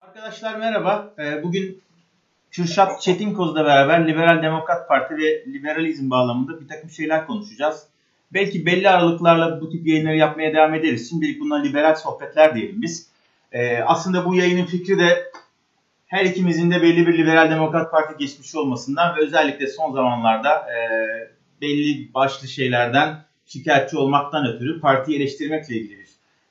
Arkadaşlar merhaba. Ee, bugün Kürşat Çetinkoz'la beraber Liberal Demokrat Parti ve liberalizm bağlamında bir takım şeyler konuşacağız. Belki belli aralıklarla bu tip yayınları yapmaya devam ederiz. Şimdilik bunlar liberal sohbetler diyelim biz. Ee, aslında bu yayının fikri de her ikimizin de belli bir Liberal Demokrat Parti geçmişi olmasından ve özellikle son zamanlarda e, belli başlı şeylerden şikayetçi olmaktan ötürü partiyi eleştirmekle ilgili bir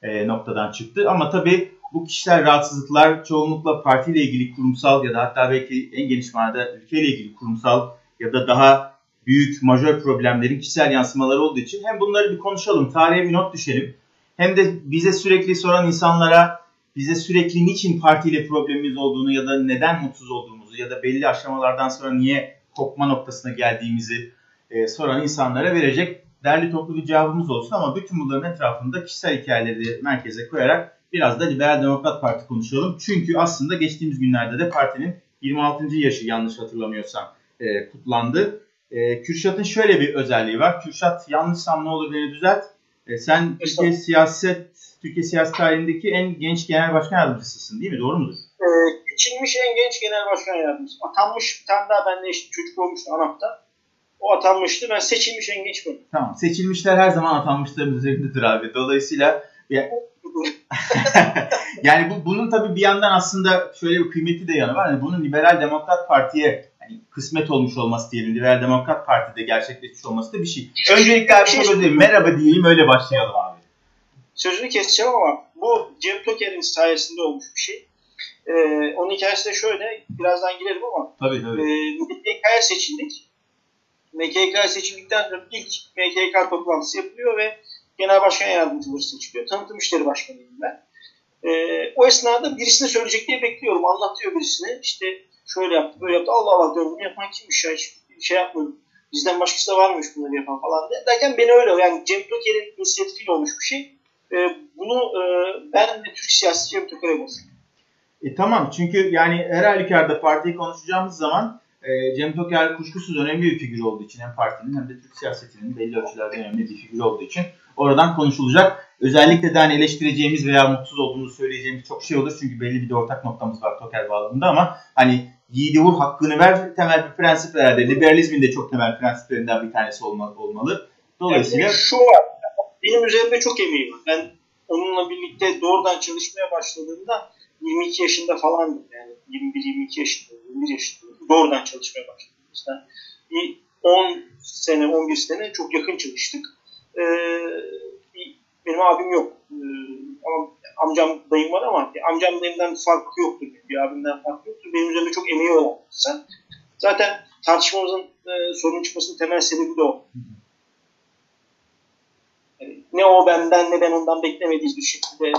e, noktadan çıktı. Ama tabii bu kişisel rahatsızlıklar çoğunlukla partiyle ilgili kurumsal ya da hatta belki en geniş manada ülkeyle ilgili kurumsal ya da daha büyük majör problemlerin kişisel yansımaları olduğu için hem bunları bir konuşalım, tarihe bir not düşelim. Hem de bize sürekli soran insanlara bize sürekli niçin partiyle problemimiz olduğunu ya da neden mutsuz olduğumuzu ya da belli aşamalardan sonra niye kopma noktasına geldiğimizi e, soran insanlara verecek derli toplu bir cevabımız olsun ama bütün bunların etrafında kişisel hikayeleri merkeze koyarak biraz da Liberal Demokrat Parti konuşalım. Çünkü aslında geçtiğimiz günlerde de partinin 26. yaşı yanlış hatırlamıyorsam e, kutlandı. E, Kürşat'ın şöyle bir özelliği var. Kürşat yanlışsam ne olur beni düzelt. E, sen Türkiye siyaset Türkiye siyaset tarihindeki en genç genel başkan yardımcısısın değil mi? Doğru mudur? Ee, seçilmiş en genç genel başkan yardımcısı. Atanmış bir tane daha benimle eşit çocuk olmuştu ANAP'ta. O atanmıştı. Ben seçilmiş en genç benim. Tamam. Seçilmişler her zaman atanmışların üzerindedir abi. Dolayısıyla yani, yani bu, bunun tabii bir yandan aslında şöyle bir kıymeti de yanı var. Yani bunun Liberal Demokrat Parti'ye hani kısmet olmuş olması diyelim. Liberal Demokrat Parti'de gerçekleşmiş olması da bir şey. Öncelikle abi şey çok Merhaba diyeyim öyle başlayalım abi. Sözünü keseceğim ama bu Cem Toker'in sayesinde olmuş bir şey. Ee, onun hikayesi de şöyle. Birazdan girelim ama. Tabii tabii. E, MKK'ya seçildik. MKK seçildikten sonra ilk MKK toplantısı yapılıyor ve genel başkan yardımcıları seçiliyor. Tanıtım işleri başkanıyım ben. Ee, o esnada birisine söyleyecek diye bekliyorum. Anlatıyor birisine. İşte şöyle yaptı, böyle yaptı. Allah Allah diyorum bunu yapan kimmiş ya? Hiç şey yapmadım. Bizden başkası da varmış bunları yapan falan diye. Derken beni öyle yani Cem Toker'in inisiyatifiyle olmuş bir şey. Ee, bunu e, ben de Türk siyasi Cem Toker'e. E, tamam çünkü yani her halükarda partiyi konuşacağımız zaman e, Cem Toker kuşkusuz önemli bir figür olduğu için hem partinin hem de Türk siyasetinin belli ölçülerde önemli bir figür olduğu için oradan konuşulacak. Özellikle de hani eleştireceğimiz veya mutsuz olduğumuzu söyleyeceğimiz çok şey olur. Çünkü belli bir de ortak noktamız var Toker bağlamında ama hani yiğidi vur hakkını ver temel bir prensip herhalde. Liberalizmin de çok temel prensiplerinden bir tanesi olmalı. Dolayısıyla... Yani şu var. Benim üzerimde çok emeği var. Ben onunla birlikte doğrudan çalışmaya başladığımda 22 yaşında falandım. Yani 21-22 yaşında, 21 yaşında doğrudan çalışmaya başladım. İşte bir 10 sene, 11 sene çok yakın çalıştık. Ee, benim abim yok. Ee, ama amcam, dayım var ama amcam dayımdan bir farkı yoktur. Bir abimden farkı yoktur. Benim üzerinde çok emeği olan. Zaten tartışmamızın e, çıkmasının temel sebebi de o. Ne o benden ne ben ondan beklemediğimiz bir şekilde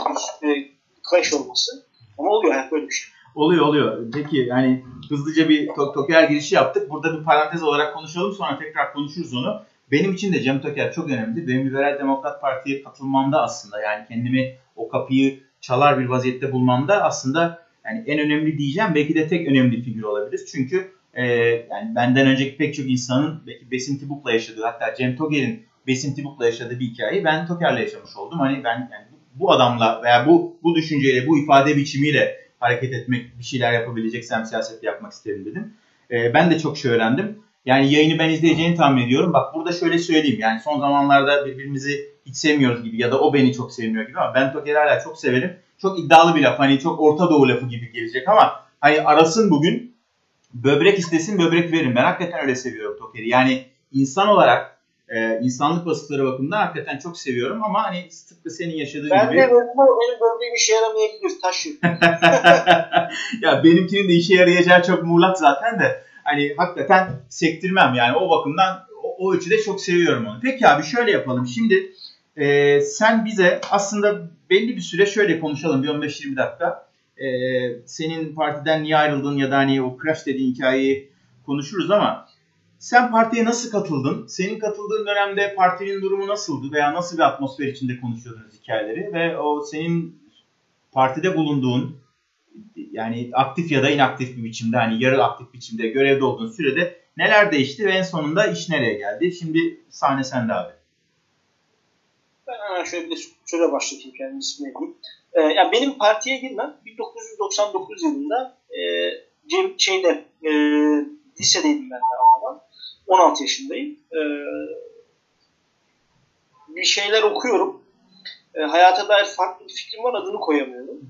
bir e, clash olması. Ama oluyor hayat böyle bir şey. Oluyor oluyor. Peki yani hızlıca bir tok Toker girişi yaptık. Burada bir parantez olarak konuşalım sonra tekrar konuşuruz onu. Benim için de Cem Toker çok önemli. Benim Liberal Demokrat Parti'ye katılmamda aslında yani kendimi o kapıyı çalar bir vaziyette bulmamda aslında yani en önemli diyeceğim belki de tek önemli figür olabilir. Çünkü e, yani benden önceki pek çok insanın belki Besim Tibuk'la yaşadığı hatta Cem Toker'in Besim Tibuk'la yaşadığı bir hikayeyi ben Toker'le yaşamış oldum. Hani ben yani bu adamla veya bu bu düşünceyle, bu ifade biçimiyle hareket etmek, bir şeyler yapabileceksem siyaset yapmak isterim dedim. E, ben de çok şey öğrendim. Yani yayını ben izleyeceğini tahmin ediyorum. Bak burada şöyle söyleyeyim. Yani son zamanlarda birbirimizi hiç sevmiyoruz gibi ya da o beni çok sevmiyor gibi ama ben Toker'i hala çok severim. Çok iddialı bir laf. Hani çok Orta Doğu lafı gibi gelecek ama hani arasın bugün böbrek istesin böbrek verin. Ben hakikaten öyle seviyorum Toker'i. Yani insan olarak e, insanlık vasıfları bakımından hakikaten çok seviyorum ama hani tıpkı senin yaşadığın ben gibi. Ben de benim böbreğim işe yaramayabilir taşı. ya benimkinin de işe yarayacağı çok muğlak zaten de hani hakikaten sektirmem yani o bakımdan o, o ölçüde çok seviyorum onu. Peki abi şöyle yapalım. Şimdi e, sen bize aslında belli bir süre şöyle konuşalım bir 15-20 dakika. E, senin partiden niye ayrıldın ya da hani o crash dediğin hikayeyi konuşuruz ama sen partiye nasıl katıldın? Senin katıldığın dönemde partinin durumu nasıldı veya nasıl bir atmosfer içinde konuşuyordunuz hikayeleri ve o senin partide bulunduğun yani aktif ya da inaktif bir biçimde hani yarı aktif biçimde görevde olduğun sürede neler değişti ve en sonunda iş nereye geldi? Şimdi sahne sende abi. Ben şöyle bir süre başlatayım kendi ismini E, yani benim partiye girmem 1999 yılında e, şeyde e, lisedeydim ben daha 16 yaşındayım. E, bir şeyler okuyorum. E, hayata dair farklı bir fikrim var adını koyamıyorum.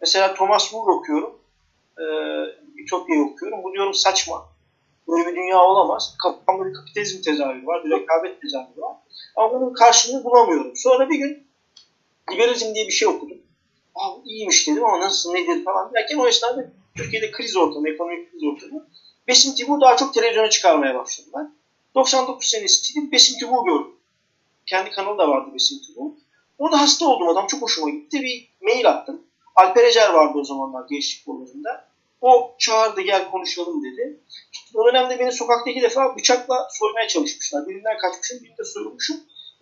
Mesela Thomas More okuyorum. E, Ütopya'yı okuyorum. Bu diyorum saçma. Böyle bir dünya olamaz. Kafamda bir kapitalizm tezahürü var, bir rekabet tezahürü var. Ama bunun karşılığını bulamıyorum. Sonra bir gün liberalizm diye bir şey okudum. Aa, iyiymiş dedim ama nasıl nedir falan derken o esnada Türkiye'de kriz ortamı, ekonomik kriz ortamı. Besim Tibur daha çok televizyona çıkarmaya başladılar. 99 senesiydi Besim Tibur gördüm. Kendi kanalı da vardı Besim Tibur. Orada hasta oldum adam çok hoşuma gitti. Bir mail attım. Alper Ecer vardı o zamanlar gençlik yollarında. O çağırdı gel konuşalım dedi. O dönemde beni sokakta iki defa bıçakla soymaya çalışmışlar. Birinden kaçmışım, birinde soyulmuşum.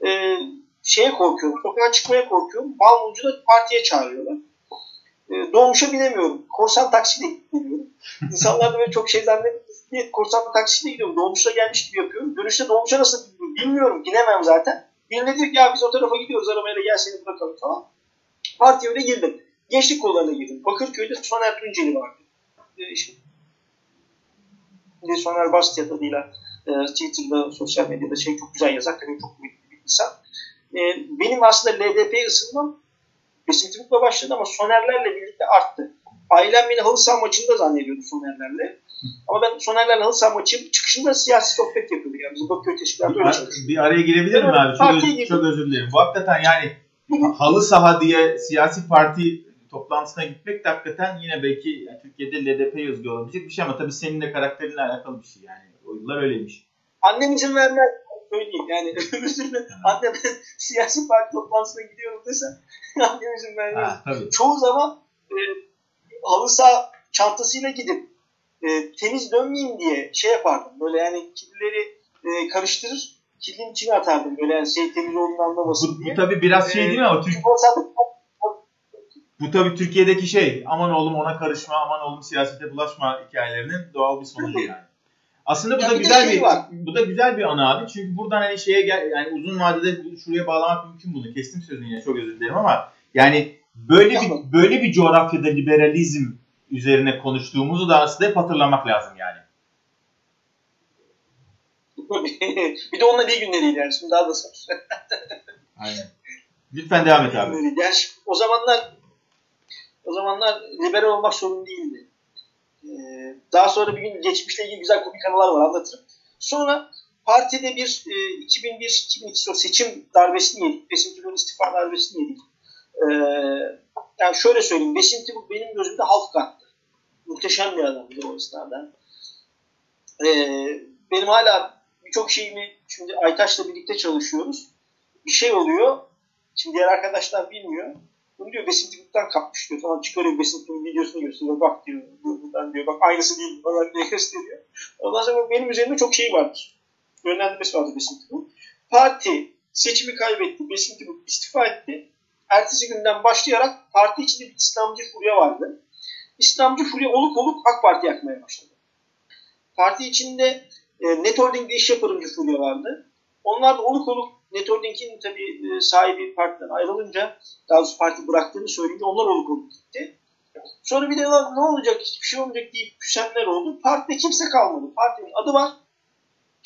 Ee, şeye korkuyorum, sokağa çıkmaya korkuyorum. Balmumcu da partiye çağırıyorlar. Ee, dolmuşa binemiyorum. Korsan taksiyle gidiyorum. İnsanlar da böyle çok şey diye korsan taksiyle gidiyorum. Dolmuşa gelmiş gibi yapıyorum. Dönüşte dolmuşa nasıl gidiyorum bilmiyorum. Binemem zaten. Birine diyor ki ya biz o tarafa gidiyoruz arabayla gel seni bırakalım falan. Partiye öyle girdim. Gençlik kollarına girdim. Bakırköy'de Soner Tunceli vardı. Ee, işte, Soner Bastiat adıyla e, Twitter'da, sosyal medyada şey çok güzel yazar. Tabii çok büyük bir insan. E, benim aslında LDP'ye ısınmam Besim Tıbuk'la başladı ama Sonerlerle birlikte arttı. Ailem beni halı saha maçında zannediyordu Sonerlerle. Ama ben Sonerlerle halı saha maçı çıkışında siyasi sohbet yapıyorduk. Yani bizim Bakıyor teşkilatı öyle çalışıyor. Bir araya girebilir miyim abi? Çok, öz, çok özür dilerim. Bu hakikaten yani halı saha diye siyasi parti toplantısına gitmek de hakikaten yine belki yani Türkiye'de LDP özgü olabilecek bir şey ama tabii senin de karakterinle alakalı bir şey yani. O yıllar öyleymiş. Annem izin vermez söyleyeyim yani öbür türlü annem siyasi parti toplantısına gidiyorum dese annem izin vermez. Çoğu zaman e, halı saha çantasıyla gidip e, temiz dönmeyeyim diye şey yapardım. Böyle yani kirlileri e, karıştırır kirlinin içine atardım. Böyle yani şey temiz olduğunu anlamasın bu, diye. Bu tabii biraz şey değil mi ama Türk, bu tabii Türkiye'deki şey aman oğlum ona karışma aman oğlum siyasete bulaşma hikayelerinin doğal bir sonucu yani. Aslında bu ya da güzel şey bir var. bu da güzel bir ana abi. Çünkü buradan hani şeye gel yani uzun vadede şuraya bağlamak mümkün bunu. Kestim sözünü yine çok özür dilerim ama yani böyle bir böyle bir coğrafyada liberalizm üzerine konuştuğumuzu da aslında hep hatırlamak lazım yani. bir de onunla iyi günleriydi yani şimdi daha da sor. Aynen. Lütfen devam et abi. Yani o zamanlar o zamanlar liberal olmak sorun değildi. Ee, daha sonra bir gün geçmişle ilgili güzel komik anılar var anlatırım. Sonra partide bir e, 2001-2002 seçim darbesini yedik. Besim Tübük'ün istifa darbesini yedik. Ee, yani şöyle söyleyeyim. Besim Tübük benim gözümde halk kattı. Muhteşem bir adamdı o esnada. Ee, benim hala birçok şeyimi şimdi Aytaş'la birlikte çalışıyoruz. Bir şey oluyor. Şimdi diğer arkadaşlar bilmiyor bunu diyor Besin Tıbuk'tan kapmış diyor. Falan çıkarıyor Besin Tıbuk'un videosunu gösteriyor. Bak diyor. Buradan diyor. Bak aynısı değil falan diye gösteriyor. Ondan sonra benim üzerimde çok şey vardır. Yönlendirmesi vardır Besin Tıbuk'un. Parti seçimi kaybetti. Besin Tıbuk istifa etti. Ertesi günden başlayarak parti içinde bir İslamcı furya vardı. İslamcı furya oluk oluk AK Parti yakmaya başladı. Parti içinde e, Net Holding'de iş yaparımcı furya vardı. Onlar da oluk oluk Netholding'in tabii e, sahibi partiden ayrılınca daha doğrusu parti bıraktığını söyleyince onlar oluk oluk gitti. Sonra bir de ne olacak hiçbir şey olmayacak deyip küsenler oldu. Partide kimse kalmadı. Partinin adı var.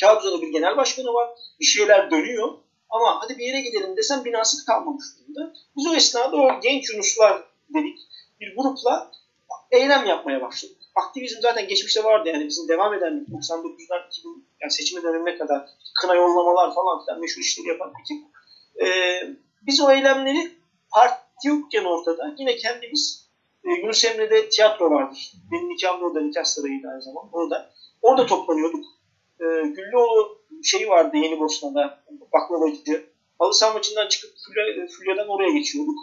Kağıtçı'da bir genel başkanı var. Bir şeyler dönüyor. Ama hadi bir yere gidelim desem binası kalmamış durumda. Biz o esnada o genç Yunuslar dedik bir grupla eylem yapmaya başladık aktivizm zaten geçmişte vardı yani bizim devam eden 99'dan 2000 yani seçime dönemine kadar kına yollamalar falan filan meşhur işleri yapan ekip. Ee, biz o eylemleri parti yokken ortada yine kendimiz e, Yunus Emre'de tiyatro vardır. Benim nikahım orada nikah sarayıydı aynı zamanda. Orada. Orada toplanıyorduk. Ee, Güllüoğlu şeyi vardı Yeni Bosna'da baklavacı. Halı saha maçından çıkıp Fulya, Fulya'dan oraya geçiyorduk.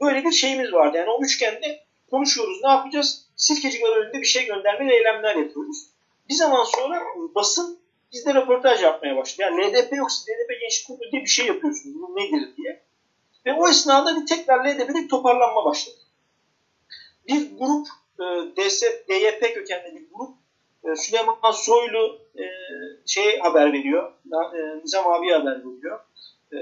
Böyle bir şeyimiz vardı. Yani o üçgende konuşuyoruz. Ne yapacağız? Sirkeci görevinde bir şey gönderme eylemler yapıyoruz. Bir zaman sonra basın bizde röportaj yapmaya başladı. Yani LDP yoksa LDP Gençlik Kurulu diye bir şey yapıyorsunuz. Bu nedir diye. Ve o esnada bir tekrar LDP'de toparlanma başladı. Bir grup e, DS, DYP kökenli bir grup e, Süleyman Soylu e, şey haber veriyor. E, Nizam abi haber veriyor. E,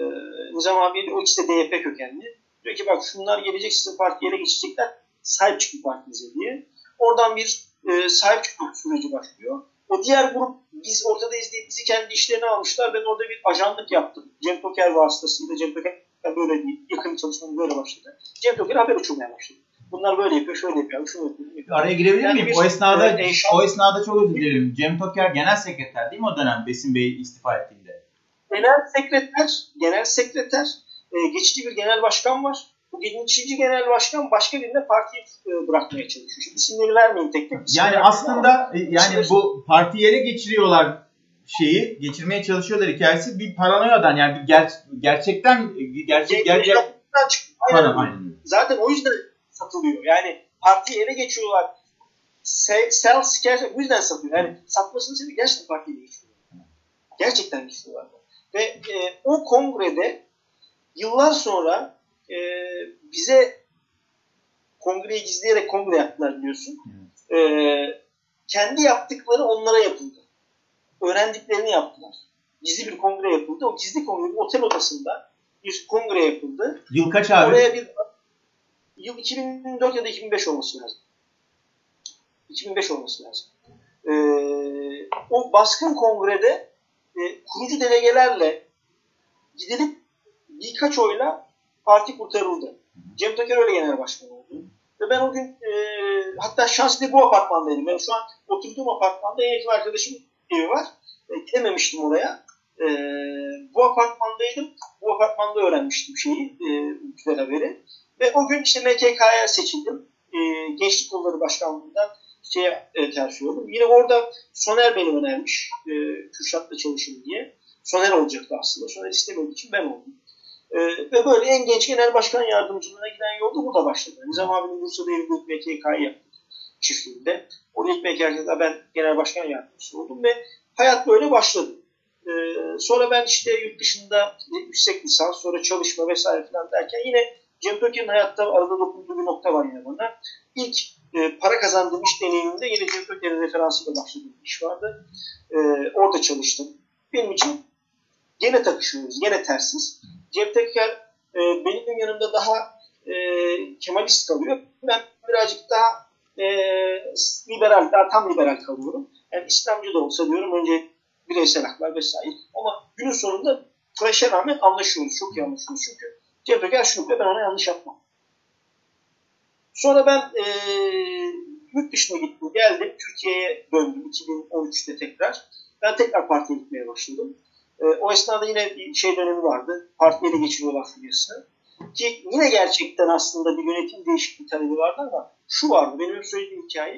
Nizam abi o ikisi de DYP kökenli. Diyor ki bak şunlar gelecek sizin partiye geçecekler. Sahip çıkın partinize diye. Oradan bir e, sahip çıkma süreci başlıyor. O diğer grup biz ortadayız diye bizi kendi işlerine almışlar. Ben orada bir ajanlık yaptım. Cem Toker vasıtasıyla Cem Toker böyle değil. Yakın çalışmam böyle başladı. Cem Toker haber uçurmaya başladı. Bunlar böyle yapıyor, şöyle yapıyor, şunu yapıyor. Araya girebilir yani miyim? O esnada e, o esnada çok özür dilerim. Cem Toker genel sekreter değil mi o dönem Besim Bey istifa ettiğinde? Genel sekreter, genel sekreter, e, geçici bir genel başkan var. Bu geçici genel başkan başka birine partiyi e, bırakmaya çalışıyor. Şimdi isimleri vermeyeyim tek tek. Yani aslında e, yani bu partiyi ele geçiriyorlar şeyi geçirmeye çalışıyorlar hikayesi bir paranoyadan yani bir ger gerçekten gerçek gerçek aynen. Zaten o yüzden satılıyor. Yani partiyi ele geçiyorlar. Sell scare bu yüzden satıyor. Yani satmasını sebebi gerçekten partiyi ele geçiyorlar. Gerçekten geçiyorlar. Ve e, o kongrede yıllar sonra e, bize kongreyi gizleyerek kongre yaptılar biliyorsun. E, kendi yaptıkları onlara yapıldı. Öğrendiklerini yaptılar. Gizli bir kongre yapıldı. O gizli kongre bir otel odasında bir kongre yapıldı. Yıl kaç abi? Oraya bir yıl 2004 ya da 2005 olması lazım. 2005 olması lazım. Ee, o baskın kongrede e, kurucu delegelerle gidilip birkaç oyla parti kurtarıldı. Cem Toker öyle genel başkan oldu. Ve ben o gün e, hatta şanslı bu apartmandaydım. Ben şu an oturduğum apartmanda en yakın arkadaşımın evi var. E, gidememiştim oraya. E, bu apartmandaydım. Bu apartmanda öğrenmiştim şeyi, e, güzel haberi. Ve o gün işte MKK'ya seçildim. E, Gençlik Kolları Başkanlığı'ndan şeye e, terfi oldum. Yine orada Soner beni önermiş. E, Kürşat'la çalışın diye. Soner olacaktı aslında. Soner istemediği için ben oldum. E, ve böyle en genç genel başkan yardımcılığına giden yolda burada başladı. Nizam abinin Bursa'da evli MKK'yı yaptık çiftliğinde. Orada ilk MKK'da ben genel başkan yardımcısı oldum ve hayat böyle başladı. E, sonra ben işte yurt dışında yüksek lisans, sonra çalışma vesaire falan derken yine Cem Töker'in hayatta arada dokunduğu bir nokta var yine bana. İlk e, para kazandığım iş deneyimimde yine Cem Töker'in referansıyla başladığım bir iş vardı. E, orada çalıştım. Benim için gene takışıyoruz, gene tersiz. Cem Töker e, benim yanımda daha e, Kemalist kalıyor. Ben birazcık daha e, liberal, daha tam liberal kalıyorum. Yani İslamcı da olsa diyorum önce bireysel haklar vesaire. Ama günün sonunda Crash'e rağmen anlaşıyoruz. Çok iyi anlaşıyoruz. Çünkü Cem Töker şunu ben ona yanlış yapmam. Sonra ben e, yurt dışına gittim. Geldim. Türkiye'ye döndüm 2013'te tekrar. Ben tekrar partiye gitmeye başladım. E, o esnada yine bir şey dönemi vardı. Partiye de geçiriyorlar furyasını. Ki yine gerçekten aslında bir yönetim değişikliği talebi vardı ama şu vardı. Benim hep söylediğim hikaye.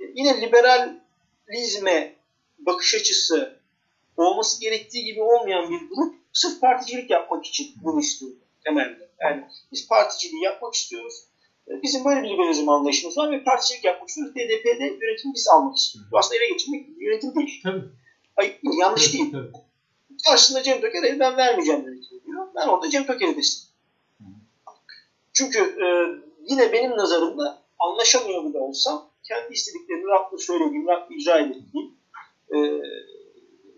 E, yine liberalizme bakış açısı olması gerektiği gibi olmayan bir grup sırf particilik yapmak için bunu istiyordu temelde. Yani biz particiliği yapmak istiyoruz. Ee, bizim böyle bir liberalizm anlayışımız var ve particilik yapmak istiyoruz. DDP'de yönetimi biz almak istiyoruz. Bu aslında ele geçirmek yönetim değil. Tabii. Ay, yanlış değil. Tabii. Karşısında Cem Töker'e ben vermeyeceğim yönetimi diyor. Ben orada Cem Töker'i destekliyorum. Çünkü e, yine benim nazarımda anlaşamıyor bile olsam kendi istediklerini rahatlıkla söylediğim, rahatlıkla icra edildiğim e,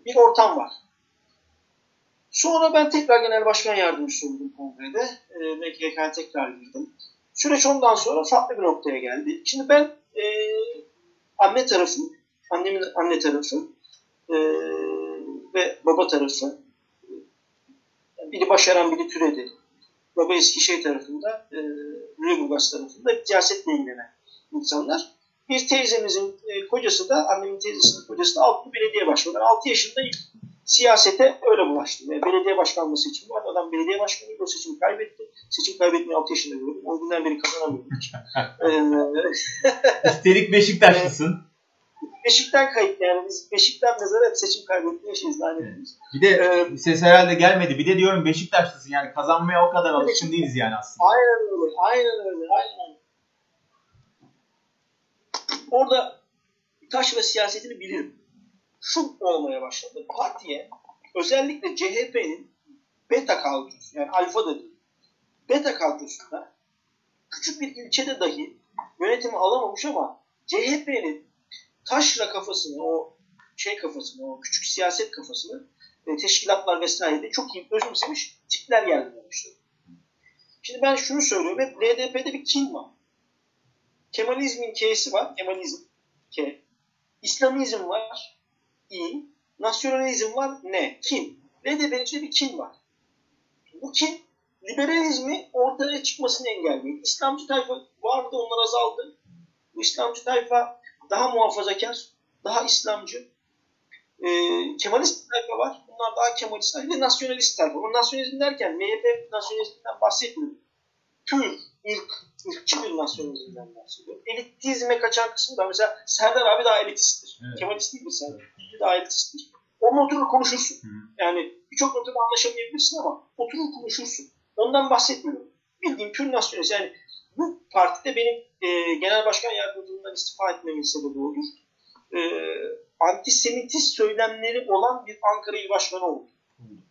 bir ortam var. Sonra ben tekrar genel başkan yardımcısı oldum kongrede. E, MKK'ya tekrar girdim. Süreç ondan sonra farklı bir noktaya geldi. Şimdi ben e, anne tarafım, annemin anne tarafı e, ve baba tarafı biri başaran biri türedi. Baba Eskişehir tarafında, e, Lüleburgaz tarafında siyasetle ilgilenen insanlar. Bir teyzemizin e, kocası da, annemin teyzesinin kocası da Altı Belediye Başkanı. 6 yaşında siyasete öyle bulaştı. Ve belediye başkanlığı seçimi var. Adam belediye başkanı o seçimi kaybetti. Seçim kaybetmeyi 6 yaşında gördüm. O günden beri kazanamıyordum hiç. Ee, Üstelik Beşiktaşlısın. Beşikten kayıp yani biz Beşikten mezara hep seçim kaybetmeye şeyiz lanet Bir de ee, ses herhalde gelmedi. Bir de diyorum Beşiktaşlısın yani kazanmaya o kadar alışkın değiliz yani aslında. Aynen öyle. Aynen öyle. Aynen. Orada taş ve siyasetini bilirim şu olmaya başladı. Partiye özellikle CHP'nin beta kadrosu yani alfa da değil beta kadrosunda küçük bir ilçede dahi yönetimi alamamış ama CHP'nin taşra kafasını o şey kafasını o küçük siyaset kafasını e, teşkilatlar vesairede çok iyi özümsemiş tipler gelmeye başladı. Şimdi ben şunu söylüyorum. Hep LDP'de bir kin var. Kemalizmin K'si var. Kemalizm. K. İslamizm var. İ. Nasyonalizm var. N. Kin. LDP'nin içinde bir kin var. Bu kin liberalizmi ortaya çıkmasını engelliyor. İslamcı tayfa vardı onlar azaldı. Bu İslamcı tayfa daha muhafazakar, daha İslamcı. E, Kemalist tayfa var. Bunlar daha Kemalist ve nasyonalist tayfa. Bu nasyonalizm derken MHP nasyonalizmden bahsetmiyorum. Pür, ırk, ırkçı bir nasyonalizmden bahsediyorum. Elitizme kaçan kısmı da mesela Serdar abi daha elitisttir. Evet. Kemalist değil mi Serdar? Evet. Daha elitisttir. Onunla oturur konuşursun. Hı. Yani birçok noktada anlaşamayabilirsin ama oturur konuşursun. Ondan bahsetmiyorum. Bildiğim pür nasyonalist. Yani bu partide benim e, genel başkan yardımcılığından istifa etmemin sebebi olur. E, antisemitist söylemleri olan bir Ankara İl Başkanı oldu.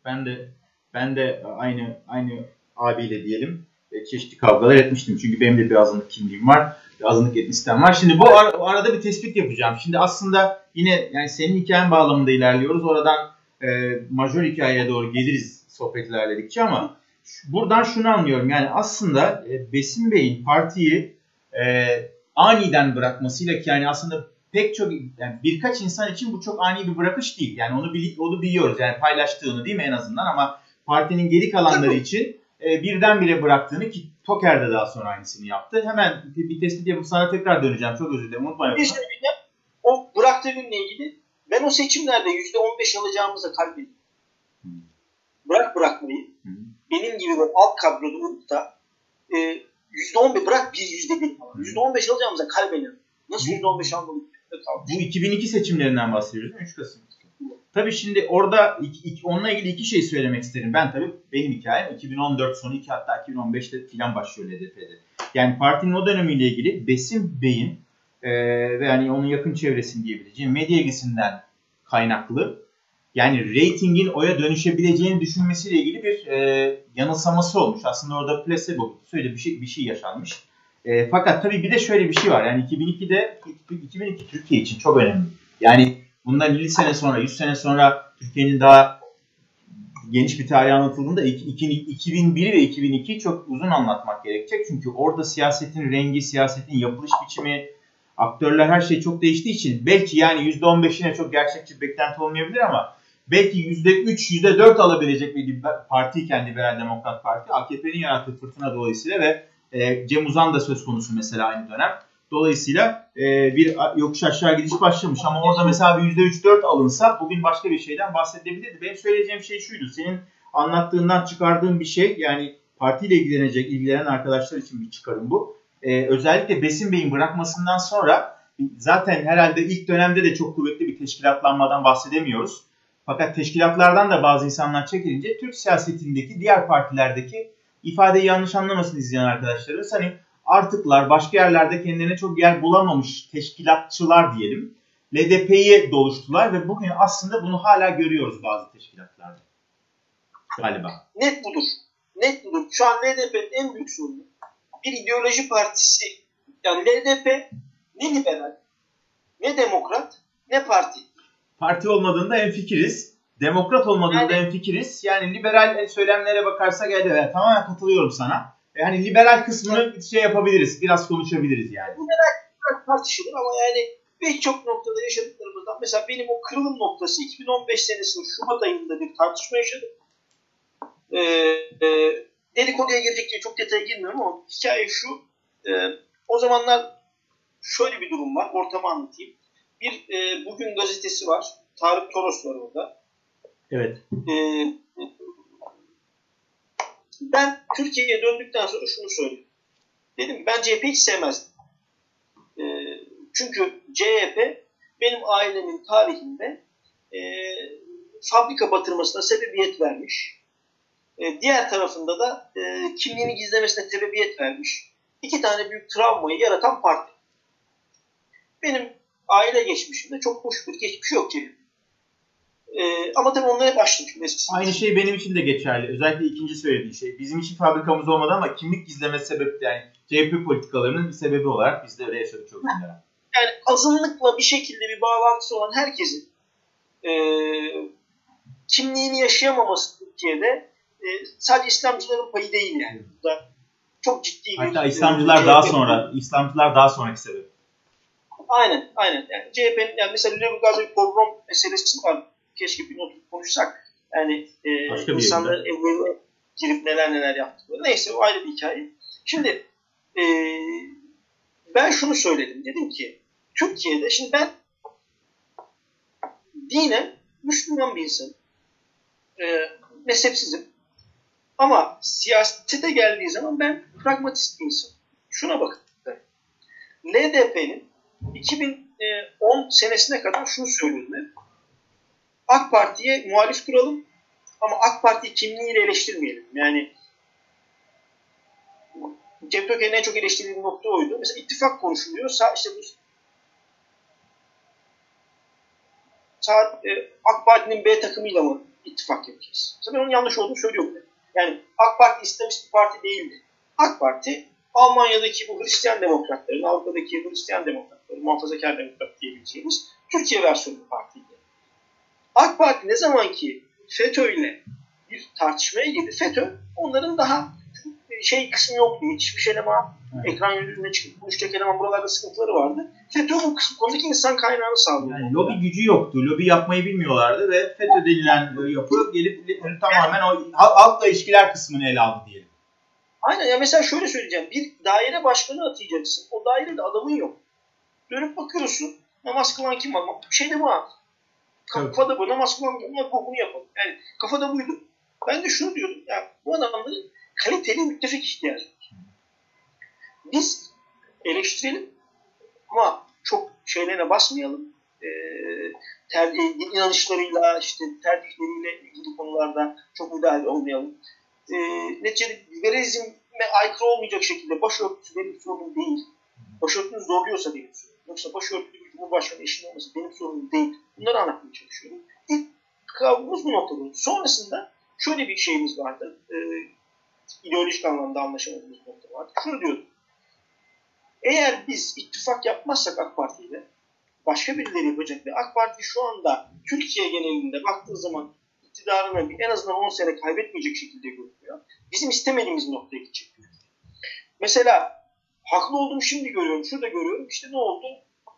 Ben de ben de aynı aynı abiyle diyelim e, çeşitli kavgalar etmiştim. Çünkü benim de bir azınlık kimliğim var. Bir azınlık etnistem var. Şimdi bu ar- arada bir tespit yapacağım. Şimdi aslında yine yani senin hikayen bağlamında ilerliyoruz. Oradan e, majör hikayeye doğru geliriz sohbet ilerledikçe ama buradan şunu anlıyorum. Yani aslında e, Besim Bey'in partiyi e, aniden bırakmasıyla ki yani aslında pek çok yani birkaç insan için bu çok ani bir bırakış değil. Yani onu bil, onu biliyoruz. Yani paylaştığını değil mi en azından ama partinin geri kalanları için e, birdenbire bıraktığını ki Toker de daha sonra aynısını yaptı. Hemen bir, bir tespit yapıp sana tekrar döneceğim. Çok özür dilerim. Unutmayın. Bir şey o bıraktığı günle ilgili ben o seçimlerde %15 alacağımıza kalbim. Hmm. Bırak bırakmayı. Hmm. Benim gibi böyle alt kadroda olup da e, %11 bırak bir %1 %15 alacağımıza kalbeniyorum. Nasıl %15 almalık? Bu 2002 seçimlerinden bahsediyoruz 3 Kasım. Tabii şimdi orada iki, iki, onunla ilgili iki şey söylemek isterim. Ben tabii benim hikayem 2014 sonu iki hatta 2015'te filan başlıyor LDP'de. Yani partinin o dönemiyle ilgili Besim Bey'in e, ve yani onun yakın çevresini diyebileceğim medya ilgisinden kaynaklı yani reytingin oya dönüşebileceğini düşünmesiyle ilgili bir e, yanılsaması olmuş. Aslında orada placebo söyle bir şey bir şey yaşanmış. E, fakat tabii bir de şöyle bir şey var. Yani 2002'de 2002 Türkiye için çok önemli. Yani bundan 50 sene sonra, 100 sene sonra Türkiye'nin daha geniş bir tarihi anlatıldığında 2001 ve 2002 çok uzun anlatmak gerekecek. Çünkü orada siyasetin rengi, siyasetin yapılış biçimi, aktörler her şey çok değiştiği için belki yani %15'ine çok gerçekçi beklenti olmayabilir ama belki %3, %4 alabilecek bir partiyken Liberal Demokrat Parti AKP'nin yarattığı fırtına dolayısıyla ve e, Cem Uzan da söz konusu mesela aynı dönem. Dolayısıyla e, bir yokuş aşağı gidiş başlamış ama orada mesela bir %3-4 alınsa bugün başka bir şeyden bahsedebilirdi. Benim söyleyeceğim şey şuydu. Senin anlattığından çıkardığın bir şey yani partiyle ilgilenecek, ilgilenen arkadaşlar için bir çıkarım bu. E, özellikle Besim Bey'in bırakmasından sonra zaten herhalde ilk dönemde de çok kuvvetli bir teşkilatlanmadan bahsedemiyoruz. Fakat teşkilatlardan da bazı insanlar çekilince Türk siyasetindeki diğer partilerdeki ifadeyi yanlış anlamasın izleyen arkadaşlarımız. Hani artıklar başka yerlerde kendilerine çok yer bulamamış teşkilatçılar diyelim. LDP'yi doluştular ve bugün aslında bunu hala görüyoruz bazı teşkilatlarda. Galiba. Net budur. Net budur. Şu an LDP'nin en büyük sorunu bir ideoloji partisi. Yani LDP ne liberal, ne demokrat, ne parti. Parti olmadığında en fikiriz. Demokrat olmadığında yani, en fikiriz. Yani liberal söylemlere bakarsak evet tamamen katılıyorum sana. Yani liberal kısmını şey yapabiliriz. Biraz konuşabiliriz yani. Liberal tartışılır ama yani birçok noktada yaşadıklarımızdan mesela benim o kırılım noktası 2015 senesinin Şubat ayında bir tartışma yaşadım. Ee, e, dedikoduya girecek diye çok detaya girmiyorum ama hikaye şu. E, o zamanlar şöyle bir durum var. Ortamı anlatayım. Bir e, bugün gazetesi var. Tarık Toros var orada. Evet. E, ben Türkiye'ye döndükten sonra şunu söyledim. Dedim ben CHP hiç sevmezdim. E, çünkü CHP benim ailemin tarihinde e, fabrika batırmasına sebebiyet vermiş. E, diğer tarafında da e, kimliğini gizlemesine sebebiyet vermiş. İki tane büyük travmayı yaratan parti. Benim aile geçmişimde çok hoş bir geçmiş yok CHP. Ee, ama tabii onlar hep açtım eskisi. Aynı şey benim için de geçerli. Özellikle ikinci söylediğin şey. Bizim için fabrikamız olmadı ama kimlik gizleme sebebi yani CHP politikalarının bir sebebi olarak biz de öyle yaşadık çok günler. Yani azınlıkla bir şekilde bir bağlantısı olan herkesin e, kimliğini yaşayamaması Türkiye'de e, sadece İslamcıların payı değil yani. Burada çok ciddi bir... Hatta İslamcılar daha sonra, İslamcılar daha sonraki sebep. Aynen, aynen. Yani CHP'nin, yani mesela Lüleburgaz'da bir program meselesi var. Keşke bir not konuşsak. Yani e, insanların evlerine girip neler neler yaptıkları. Neyse o ayrı bir hikaye. Şimdi e, ben şunu söyledim. Dedim ki Türkiye'de şimdi ben dine Müslüman bir insan. E, mezhepsizim. Ama siyasete geldiği zaman ben pragmatist bir insan. Şuna bakın. LDP'nin 2010 senesine kadar şunu söylüyordum hep. AK Parti'ye muhalif duralım ama AK Parti kimliğiyle eleştirmeyelim. Yani Cem Toker'in en çok eleştirdiği nokta oydu. Mesela ittifak konuşuluyor. Sağ, işte bu sağ, e, AK Parti'nin B takımıyla mı ittifak yapacağız? Mesela ben onun yanlış olduğunu söylüyorum. Yani AK Parti İslamist bir parti değildi. AK Parti Almanya'daki bu Hristiyan demokratların, Avrupa'daki Hristiyan demokratların, muhafazakar demokrat diyebileceğimiz Türkiye versiyonu partiydi. AK Parti ne zaman ki FETÖ ile bir tartışmaya girdi, FETÖ onların daha şey kısmı yoktu. Hiçbir şey ama evet. ekran yüzüne çıkıp konuşacak eleman buralarda sıkıntıları vardı. FETÖ bu kısım, konudaki insan kaynağını sağlıyor. Yani lobi gücü yoktu. Lobi yapmayı bilmiyorlardı ve FETÖ denilen yapı gelip tamamen o halkla ilişkiler kısmını ele aldı diyelim. Aynen ya mesela şöyle söyleyeceğim. Bir daire başkanı atayacaksın. O dairede adamın yok. Dönüp bakıyorsun. Namaz kılan kim var? Şey de bu ha. Kafada bu. Namaz kılan bunlar bunu yapalım. Yani kafada buydu. Ben de şunu diyordum. Ya bu adamların kaliteli müttefik ihtiyacı var. Biz eleştirelim ama çok şeylerine basmayalım. E, tercih, inanışlarıyla, işte tercihleriyle ilgili konularda çok müdahale olmayalım. E, neticede liberalizme aykırı olmayacak şekilde başörtüsü benim sorunum değil. Başörtünü zorluyorsa benim sorunum. Yoksa başörtülü bir cumhurbaşkanı eşin olması benim sorunum değil. Bunları anlatmaya çalışıyorum. İlk kavramımız bu noktada. Sonrasında şöyle bir şeyimiz vardı. E, ideolojik anlamda anlaşamadığımız nokta vardı. Şunu diyordum. Eğer biz ittifak yapmazsak AK Parti ile başka birileri yapacak ve AK Parti şu anda Türkiye genelinde baktığı zaman iktidarını en azından 10 sene kaybetmeyecek şekilde görünüyor. Bizim istemediğimiz noktaya gidecek. Mesela haklı olduğumu şimdi görüyorum. Şurada görüyorum. İşte ne oldu?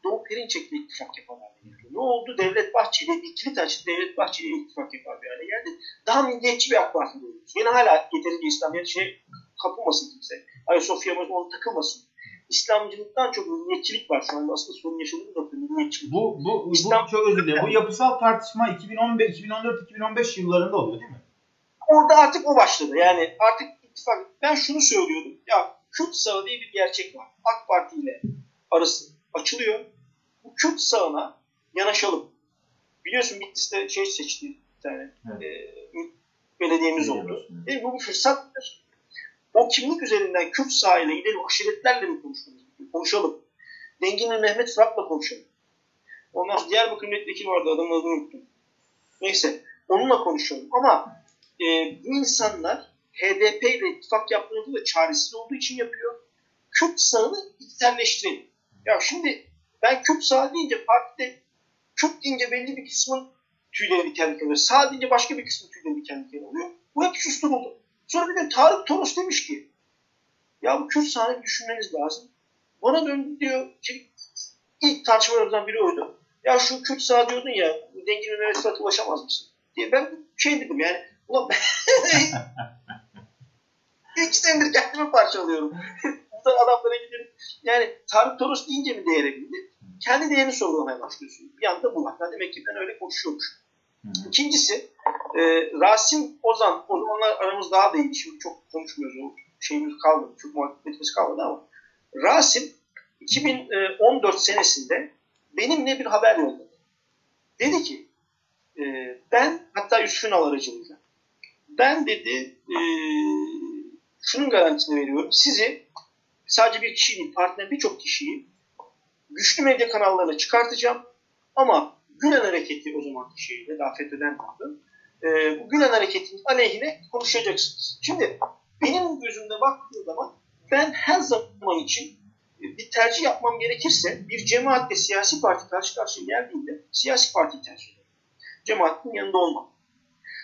Doğu Perinçek'le ittifak yaparlar. Ne oldu? Devlet Bahçeli, bir kilit açtı. Devlet Bahçeli ittifak yapar bir hale geldi. Daha milliyetçi bir AK Parti görüyoruz. Yine hala yeterince İslamiyet şey kapılmasın kimse. Ayasofya onu takılmasın. İslamcılıktan çok milliyetçilik var şu anda. Aslında sorun yaşadığımız nokta milliyetçilik. Bu, bu, İslam... bu çok özür dilerim. Bu yapısal tartışma 2015, 2014, 2015 yıllarında oluyor değil mi? Orada artık o başladı. Yani artık ittifak. Ben şunu söylüyordum. Ya Kürt sağı diye bir gerçek var. AK Parti ile arası açılıyor. Bu Kürt sağına yanaşalım. Biliyorsun Bitlis'te şey seçti bir tane. Evet. E, belediyemiz oldu. Evet. Bu bir fırsattır. O kimlik üzerinden Kürt sahile gidelim, aşiretlerle mi konuşmamız Konuşalım. Dengin'le Mehmet Fırat'la konuşalım. Ondan sonra Diyarbakır milletvekili vardı, adamın adını unuttum. Neyse, onunla konuşalım. Ama e, bu insanlar HDP ile ittifak yaptığında da çaresiz olduğu için yapıyor. Kürt sağını içselleştirelim. Ya şimdi ben Kürt sağ deyince partide Kürt deyince belli bir kısmın tüyleri diken diken oluyor. Sağ deyince başka bir kısmın tüyleri diken diken oluyor. Bu hep susturuldu. Sonra bir de Tarık Toros demiş ki ya bu Kürt sahneni düşünmeniz lazım. Bana döndü diyor ki ilk tartışmalardan biri oydu. Ya şu Kürt sağ diyordun ya dengin üniversiteye ulaşamaz mısın? diye ben şey dedim yani ulan ben ilk senedir kendimi parçalıyorum. Bu adamlara gidelim. Yani Tarık Toros deyince mi değere bindi? Kendi değerini sorgulamaya başlıyorsun. Bir anda bu var. Demek ki ben öyle konuşuyormuş. İkincisi e, Rasim Ozan o zamanlar aramız daha da iyi. Şimdi çok konuşmuyoruz. O şeyimiz kalmadı. Çok muhabbetimiz kalmadı ama Rasim 2014 senesinde benimle bir haber yolladı. Dedi ki e, ben hatta Yusuf Ünal aracılığıyla ben dedi e, şunun garantisini veriyorum. Sizi sadece bir kişi değil partner birçok kişiyi güçlü medya kanallarına çıkartacağım ama Gülen Hareketi o zaman şeyde daha FETÖ'den kaldı. E, bu Gülen Hareketi'nin aleyhine konuşacaksınız. Şimdi benim gözümde baktığı zaman ben her zaman için e, bir tercih yapmam gerekirse bir cemaatle siyasi parti karşı karşıya geldiğinde siyasi parti tercih ederim. Cemaatin yanında olmam.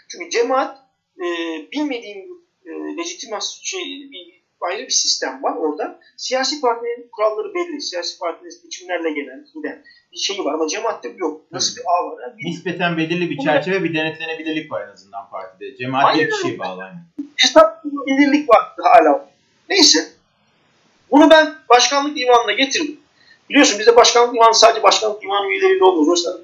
Çünkü cemaat e, bilmediğim e, legitimasyon şey, bir ayrı bir sistem var orada. Siyasi partinin kuralları belli. Siyasi partinin seçimlerle gelen, giden bir şeyi var ama cemaatte yok. Nasıl bir ağ var? Yani Nispeten belirli bir çerçeve, bir denetlenebilirlik var en azından partide. Cemaat bir kişiye bağlı. Hesap belirlik var hala. Neyse. Bunu ben başkanlık divanına getirdim. Biliyorsun bizde başkanlık divanı sadece başkanlık divanı üyeleriyle olmuyor. Mesela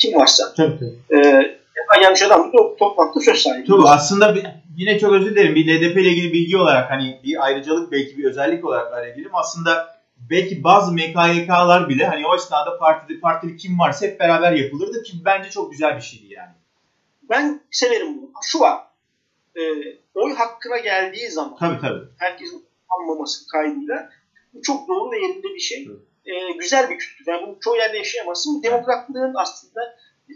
kim varsa. Tabii tabii. E, gelmiş adam bu toplantıda söz sahibi. Tabii aslında bir, yine çok özür dilerim. Bir LDP ile ilgili bilgi olarak hani bir ayrıcalık belki bir özellik olarak araya gireyim. Aslında belki bazı MKYK'lar bile hani o esnada partide partili kim varsa hep beraber yapılırdı ki bence çok güzel bir şeydi yani. Ben severim bunu. Şu var. E, oy hakkına geldiği zaman Tabii tabii. herkesin anlaması kaydıyla bu çok doğru ve yerinde bir şey. E, güzel bir kültür. Yani bunu çoğu yerde yaşayamazsın. Demokratlığın aslında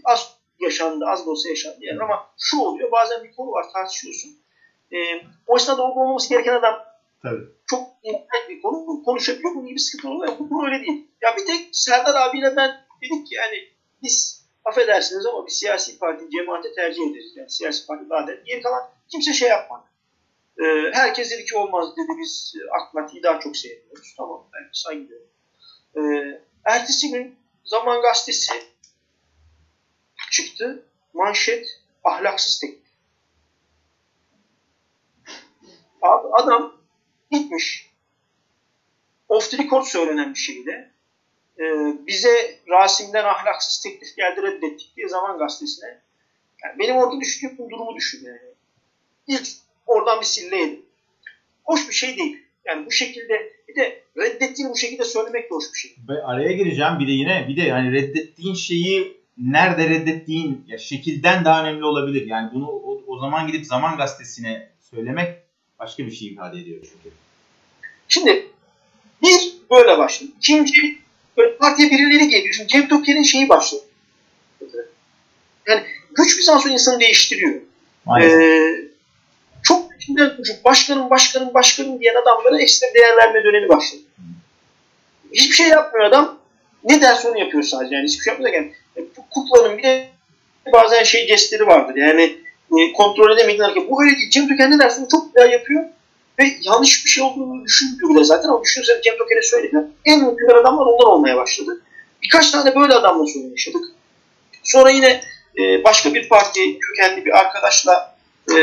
az yaşandı, az da olsa yaşandı yani. Ama şu oluyor, bazen bir konu var tartışıyorsun. E, o esnada olup olmaması gereken adam Tabii. çok internet bir konu konuşabiliyor. Bunun gibi sıkıntı oluyor. Bu konu öyle değil. Ya bir tek Serdar abiyle ben dedik ki yani biz affedersiniz ama bir siyasi parti cemaate tercih ederiz. Yani siyasi parti daha da. Geri kalan kimse şey yapmadı. Ee, herkes dedi ki olmaz dedi biz AK Parti'yi daha çok sevmiyoruz. Tamam ben saygılıyorum. Ee, ertesi gün Zaman Gazetesi çıktı. Manşet ahlaksız teklif. Abi adam gitmiş. Off the record söylenen bir şeyde. Ee, bize Rasim'den ahlaksız teklif geldi reddettik diye Zaman Gazetesi'ne. Yani benim orada düşündüğüm durumu düşün yani. İlk oradan bir silleydim. Hoş bir şey değil. Yani bu şekilde bir de reddettiğini bu şekilde söylemek de hoş bir şey. Ve araya gireceğim bir de yine bir de yani reddettiğin şeyi nerede reddettiğin ya şekilden daha önemli olabilir. Yani bunu o, o zaman gidip Zaman Gazetesi'ne söylemek başka bir şey ifade ediyor çünkü. Şimdi bir böyle başladı. İkinci böyle partiye birileri geliyor. Şimdi Cem Toker'in şeyi başladı. Yani güç Bizans insanı değiştiriyor. Ee, çok içinden çocuk başkanım başkanım başkanım diyen adamlara ekstra değer verme dönemi başladı. Hiçbir şey yapmıyor adam. Ne derse onu yapıyor sadece. Yani hiçbir şey yapmıyor. Yani, kuklanın bir de bazen şey jestleri vardır. Yani e, kontrol edemediğin hareket. Bu öyle değil. Cem Toker ne çok güzel yapıyor. Ve yanlış bir şey olduğunu düşünmüyor bile zaten. Ama düşünürsen Cem Toker'e söyledi. En mutlu adamlar onlar olmaya başladı. Birkaç tane böyle adamla sorun yaşadık. Sonra yine e, başka bir parti kökenli bir arkadaşla e,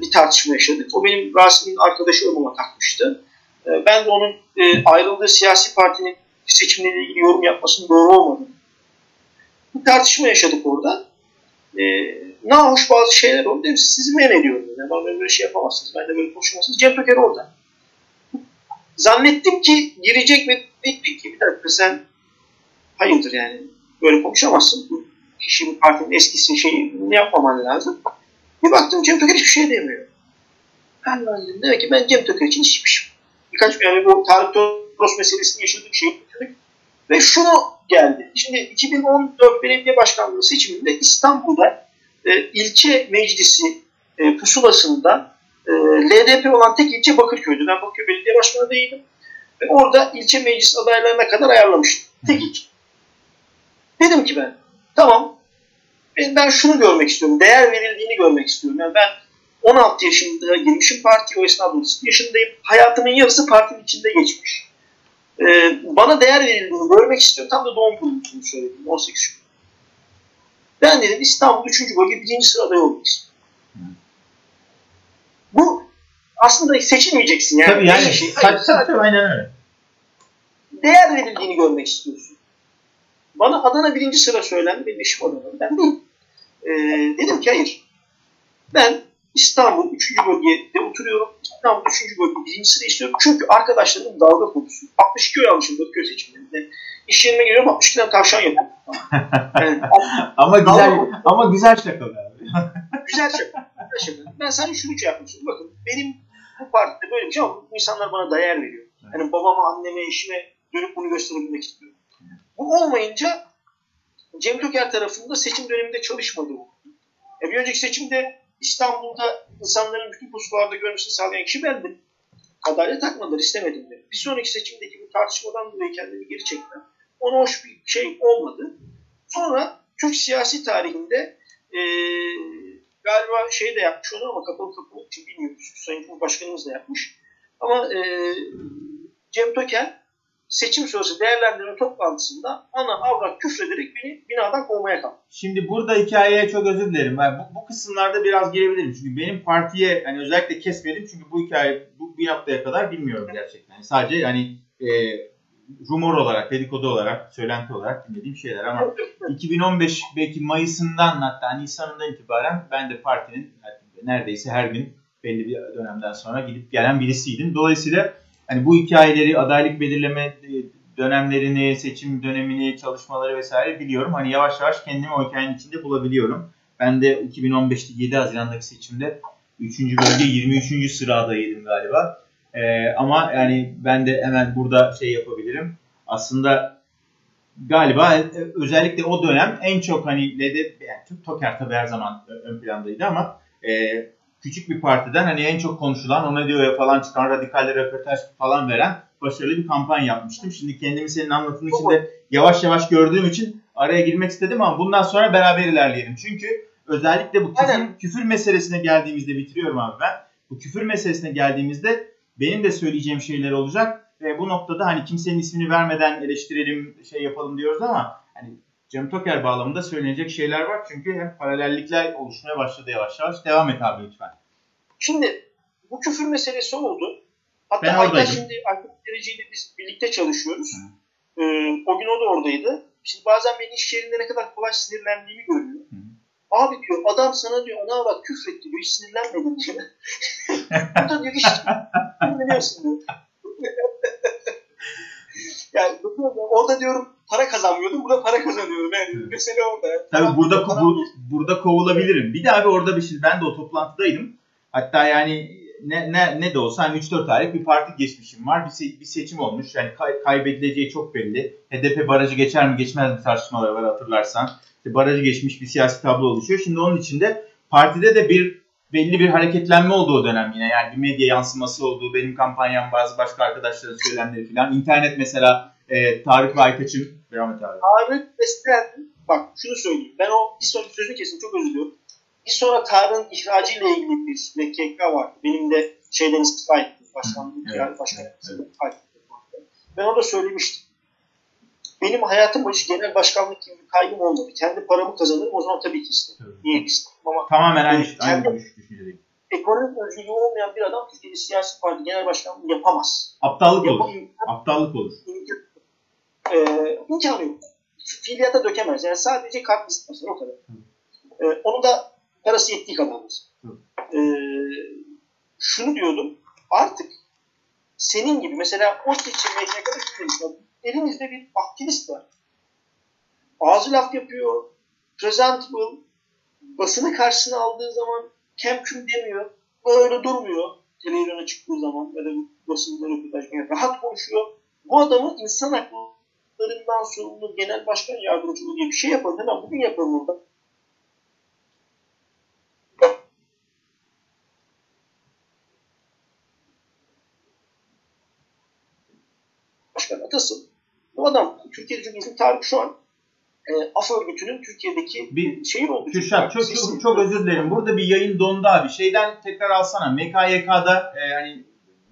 bir tartışma yaşadık. O benim Rasim'in arkadaşı olmama takmıştı. E, ben de onun e, ayrıldığı siyasi partinin seçimleriyle ilgili yorum yapmasının doğru olmadığını. Bir tartışma yaşadık orada. E, nahoş bazı şeyler oldu. Dedim, sizi men ediyorum. Yani ben böyle şey yapamazsınız. Ben de böyle konuşamazsınız. Cem Toker orada. Zannettim ki girecek ve dedik ki bir dakika sen hayırdır yani böyle konuşamazsın. Bu kişinin partinin eskisi şeyi ne yapmaman lazım. Bir baktım Cem Toker hiçbir şey demiyor. Ben de dedim demek ki ben Cem Toker için hiçbir Birkaç yani bu Tarık Toros meselesini yaşadık şey yaşadık. Ve şunu geldi. Şimdi 2014 belediye başkanlığı seçiminde İstanbul'da e, ilçe meclisi e, pusulasında e, LDP olan tek ilçe Bakırköy'dü. Ben Bakırköy Belediye Başkanı değildim. Ve orada ilçe meclis adaylarına kadar ayarlamıştım. Tek ilçe. Dedim ki ben tamam ben, ben şunu görmek istiyorum. Değer verildiğini görmek istiyorum. Yani ben 16 yaşında girmişim partiye o esnada 30 yaşındayım. Hayatımın yarısı partinin içinde geçmiş. Ee, bana değer verildiğini görmek istiyorum. Tam da doğum günümü söyledim 18 Şubat. Ben dedim İstanbul 3. bölge 1. sırada olmak Bu aslında seçilmeyeceksin yani. Tabii yani. Şey. Hayır, tabii, aynen öyle. Değer verildiğini görmek istiyorsun. Bana Adana birinci sıra söylendi. Benim işim Adana. Ben değil. Ee, dedim ki hayır. Ben İstanbul 3. bölgede oturuyorum. İstanbul 3. bölge 1. sıra istiyorum. Çünkü arkadaşlarım dalga konusu. 62 oy almışım Bakırköy seçimlerinde. İş yerime geliyorum 62 tane tavşan yapıyorum. Yani, ama güzel ama güzel şaka güzel şaka. Güzel şaka. Ben sana şunu şey yapmışım. Bakın benim bu partide böyle bir şey ama bu insanlar bana değer veriyor. Yani babama, anneme, eşime dönüp bunu gösterebilmek istiyorum. Bu olmayınca Cem Töker tarafında seçim döneminde çalışmadı bu. E bir önceki seçimde İstanbul'da insanların bütün pusulalarda görmesini sağlayan kişi bendim. Adalet takmadılar istemedim dedi. Bir sonraki seçimdeki bu tartışmadan dolayı kendimi geri çekmem. Ona hoş bir şey olmadı. Sonra Türk siyasi tarihinde e, galiba şey de yapmış onu ama kapalı kapalı için bilmiyoruz. Sayın Cumhurbaşkanımız da yapmış. Ama e, Cem Toker seçim sonrası değerlendirme toplantısında ana avrat küfrederek beni binadan kovmaya kalktı. Şimdi burada hikayeye çok özür dilerim. Ben bu, bu kısımlarda biraz girebilirim. Çünkü benim partiye hani özellikle kesmedim. Çünkü bu hikaye bu bir haftaya kadar bilmiyorum gerçekten. Yani sadece yani e, rumor olarak, dedikodu olarak, söylenti olarak dinlediğim şeyler ama 2015 belki Mayıs'ından hatta Nisan'ından itibaren ben de partinin neredeyse her gün belli bir dönemden sonra gidip gelen birisiydim. Dolayısıyla hani bu hikayeleri, adaylık belirleme e, dönemlerini, seçim dönemini, çalışmaları vesaire biliyorum. Hani yavaş yavaş kendimi o hikayenin içinde bulabiliyorum. Ben de 2015'te 7 Haziran'daki seçimde 3. bölge 23. sıradaydım galiba. Ee, ama yani ben de hemen burada şey yapabilirim. Aslında galiba e, özellikle o dönem en çok hani LD, yani Toker tabii her zaman ön plandaydı ama e, küçük bir partiden hani en çok konuşulan ona diyor falan çıkan radikalli röportaj falan veren başarılı bir kampanya yapmıştım. Şimdi kendimi senin anlatımın içinde yavaş yavaş gördüğüm için araya girmek istedim ama bundan sonra beraber ilerleyelim. Çünkü özellikle bu küfür, küfür meselesine geldiğimizde bitiriyorum abi ben. Bu küfür meselesine geldiğimizde benim de söyleyeceğim şeyler olacak. Ve bu noktada hani kimsenin ismini vermeden eleştirelim, şey yapalım diyoruz ama hani Cem Toker bağlamında söylenecek şeyler var. Çünkü hem paralellikler oluşmaya başladı yavaş yavaş. Devam et abi lütfen. Şimdi bu küfür meselesi oldu. Hatta ben şimdi Aykut Dereci'yle biz birlikte çalışıyoruz. Ee, o gün o da oradaydı. Şimdi bazen beni iş yerinde ne kadar kolay sinirlendiğimi görüyor. Hı. Abi diyor adam sana diyor ona bak küfretti diyor hiç sinirlenmedin diyor. Bu da diyor hiç sinirleniyorsun diyor. yani orada diyorum para kazanmıyordum. Burada para kazanıyorum. Yani evet. mesele orada. Tabii burada bu, burada kovulabilirim. Bir de abi orada bir şey ben de o toplantıdaydım. Hatta yani ne, ne, ne de olsa hani 3-4 aylık bir parti geçmişim var. Bir, se- bir seçim olmuş. Yani kay- kaybedileceği çok belli. HDP barajı geçer mi geçmez mi tartışmaları var hatırlarsan. İşte barajı geçmiş bir siyasi tablo oluşuyor. Şimdi onun içinde partide de bir belli bir hareketlenme oldu o dönem yine. Yani bir medya yansıması oldu. Benim kampanyam bazı başka arkadaşların söylemleri falan. İnternet mesela e, Tarık ve Aytaç'ın devam et abi. Tarık mesela bak şunu söyleyeyim. Ben o bir sonraki sözünü kesin çok özür diliyorum. Bir sonra Tarık'ın ihracı ile ilgili bir MKK vardı. Benim de şeyden istifa ettim. Başkanlık evet, yani başkan evet, evet. Ben orada söylemiştim. Benim hayatım başı genel başkanlık gibi bir kaygım olmadı. Kendi paramı kazanırım o zaman tabii ki isterim. Evet. Niye isterim? Ama Tamamen aynı, aynı düşüncedeyim. Ekonomik özgürlüğü olmayan bir adam Türkiye'de siyasi parti genel başkanlığı yapamaz. Aptallık Yapam olur. Aptallık olur. Ee, imkanı yok. Fiiliyata dökemez. Yani sadece kart listesi o kadar. Ee, onu da parası yettiği kadar Ee, şunu diyordum. Artık senin gibi mesela o seçim MKK'da elimizde bir aktivist var. Ağzı laf yapıyor. Presentable. Basını karşısına aldığı zaman kemküm demiyor. Böyle durmuyor. Televizyona çıktığı zaman ya da basında röportaj rahat konuşuyor. Bu adamı insan haklarından sorumlu genel başkan yardımcılığı diye bir şey yapalım. Hemen bugün yapalım burada. Başkan atasın. Bu adam Türkiye Cumhuriyeti'nin tarihi şu an e, AF örgütünün Türkiye'deki bir şehir oldu. Kürşat çok, çok, çok özür dilerim. Burada bir yayın dondu abi. Şeyden tekrar alsana. MKYK'da e, yani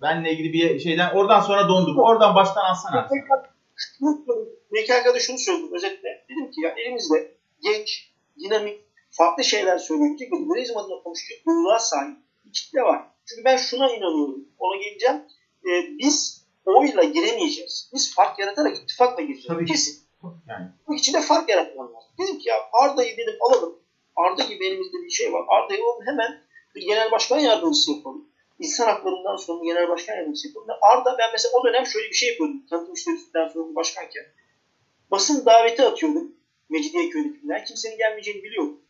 benle ilgili bir şeyden oradan sonra dondu. Oradan baştan alsana. MKYK'da şunu söyledim özetle. Dedim ki ya elimizde genç, dinamik, farklı şeyler söyleyebilecek ve liberalizm adına konuşacak duygular sahip bir kitle var. Çünkü ben şuna inanıyorum. Ona geleceğim. E, biz oyla giremeyeceğiz. Biz fark yaratarak ittifakla gireceğiz. Tabii. Kesin. Yani. Bu içinde fark yaratmam lazım. Dedim ki ya Arda'yı dedim alalım. Arda gibi elimizde bir şey var. Arda'yı alalım hemen bir genel başkan yardımcısı yapalım. İnsan haklarından sonra genel başkan yardımcısı yapalım. Arda ben mesela o dönem şöyle bir şey yapıyordum. Tanıtım işlerinden sonra başkanken. Basın daveti atıyordum. Mecidiyeköy'dekinden. Kimsenin gelmeyeceğini biliyorum.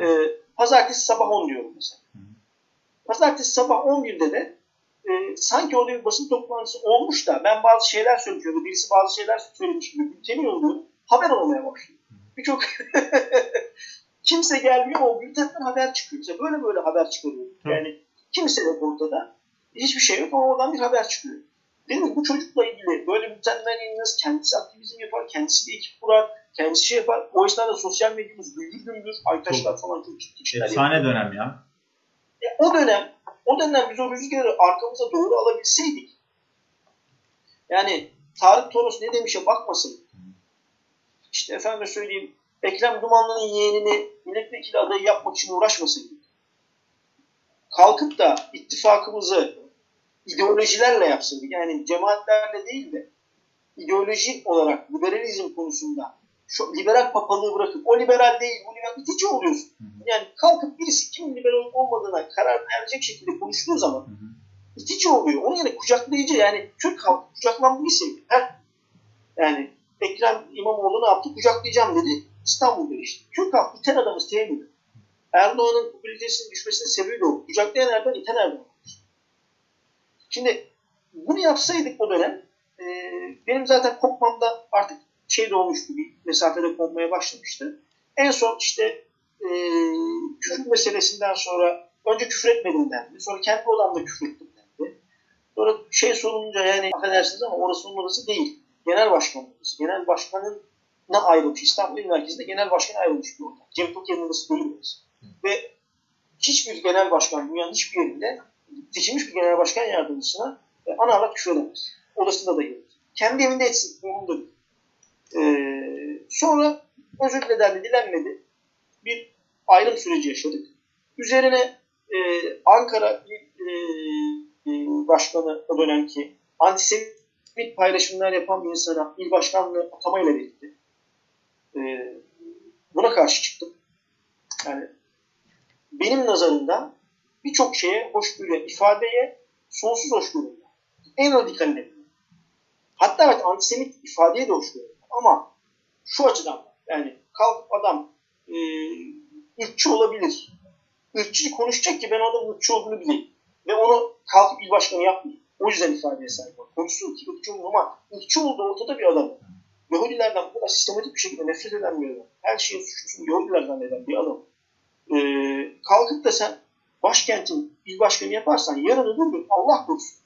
Ee, pazartesi sabah 10 diyorum mesela. Pazartesi sabah 11'de de e, sanki orada bir basın toplantısı olmuş da ben bazı şeyler söylüyordu. Birisi bazı şeyler söylemiş gibi bülteni yolluyor. Haber olmaya başlıyor. Birçok kimse gelmiyor o bültenden haber çıkıyor. Mesela böyle böyle haber çıkarıyor. Yani kimse yok ortada. Hiçbir şey yok ama oradan bir haber çıkıyor. Dedim bu çocukla ilgili böyle bültenler yayınlarız. Kendisi aktivizm yapar, kendisi bir ekip kurar, kendisi şey yapar. O esnada sosyal medyamız güldür güldür. Arkadaşlar falan çok ciddi işler Efsane dönem ya. E, o dönem O dönem biz o rüzgarı arkamıza doğru alabilseydik yani Tarık Toros ne demişe bakmasın. İşte efendim söyleyeyim Ekrem Dumanlı'nın yeğenini milletvekili adayı yapmak için uğraşmasın. Kalkıp da ittifakımızı ideolojilerle yapsaydık. Yani cemaatlerle değil de ideolojik olarak liberalizm konusunda şu liberal papalığı bırakıp o liberal değil bu liberal itici oluyorsun. Yani kalkıp birisi kim liberal olmadığına karar verecek şekilde konuştuğu zaman hı hı. itici oluyor. Onun yerine kucaklayıcı yani Türk halkı kucaklanmayı seviyor. Heh. Yani Ekrem İmamoğlu ne yaptı? Kucaklayacağım dedi. İstanbul'da işte. Türk halkı iten adamı sevmiyor. Erdoğan'ın sebebi de o. Kucaklayan Erdoğan iten Erdoğan. Şimdi bunu yapsaydık o dönem e, benim zaten kopmamda artık şey olmuştu bir mesafede kopmaya başlamıştı. En son işte e, küfür meselesinden sonra önce küfür etmedim dendi. Sonra kendi odamda küfür ettim dendi. Sonra şey sorulunca yani affedersiniz ama orası onun orası değil. Genel başkan orası. Genel başkanın na ayrılmış. İstanbul İl Merkezi'nde genel başkan ayrılmış bir orada. Cem Toker'in orası değil orası. Ve hiçbir genel başkan dünyanın hiçbir yerinde seçilmiş bir genel başkan yardımcısına e, ana avrat küfür edemez. Odasında da gelir. Kendi evinde etsin. Değil. Ee, sonra özür dilendi, dilenmedi. Bir ayrım süreci yaşadık. Üzerine e, Ankara e, e, Başkanı o dönemki antisemit paylaşımlar yapan bir insana il başkanlığı atamayla verildi. E, buna karşı çıktım. Yani benim nazarımda birçok şeye hoşgörü, ifadeye sonsuz hoşgörü. En radikalinde. Hatta evet antisemit ifadeye de hoşgörü. Ama şu açıdan yani kalk adam e, ırkçı olabilir. Irkçı konuşacak ki ben onun ırkçı olduğunu bileyim. Ve onu kalkıp il başkanı yapmayayım. O yüzden ifadeye sahip var. Konuşsun ki ırkçı olur ama ırkçı olduğu ortada bir adam. Yahudilerden bu kadar sistematik bir şekilde nefret eden bir adam. Her şeyin suçlusunu Yahudilerden eden bir adam. Ee, kalkıp da sen başkentin il başkanı yaparsan yarın öbür gün Allah korusun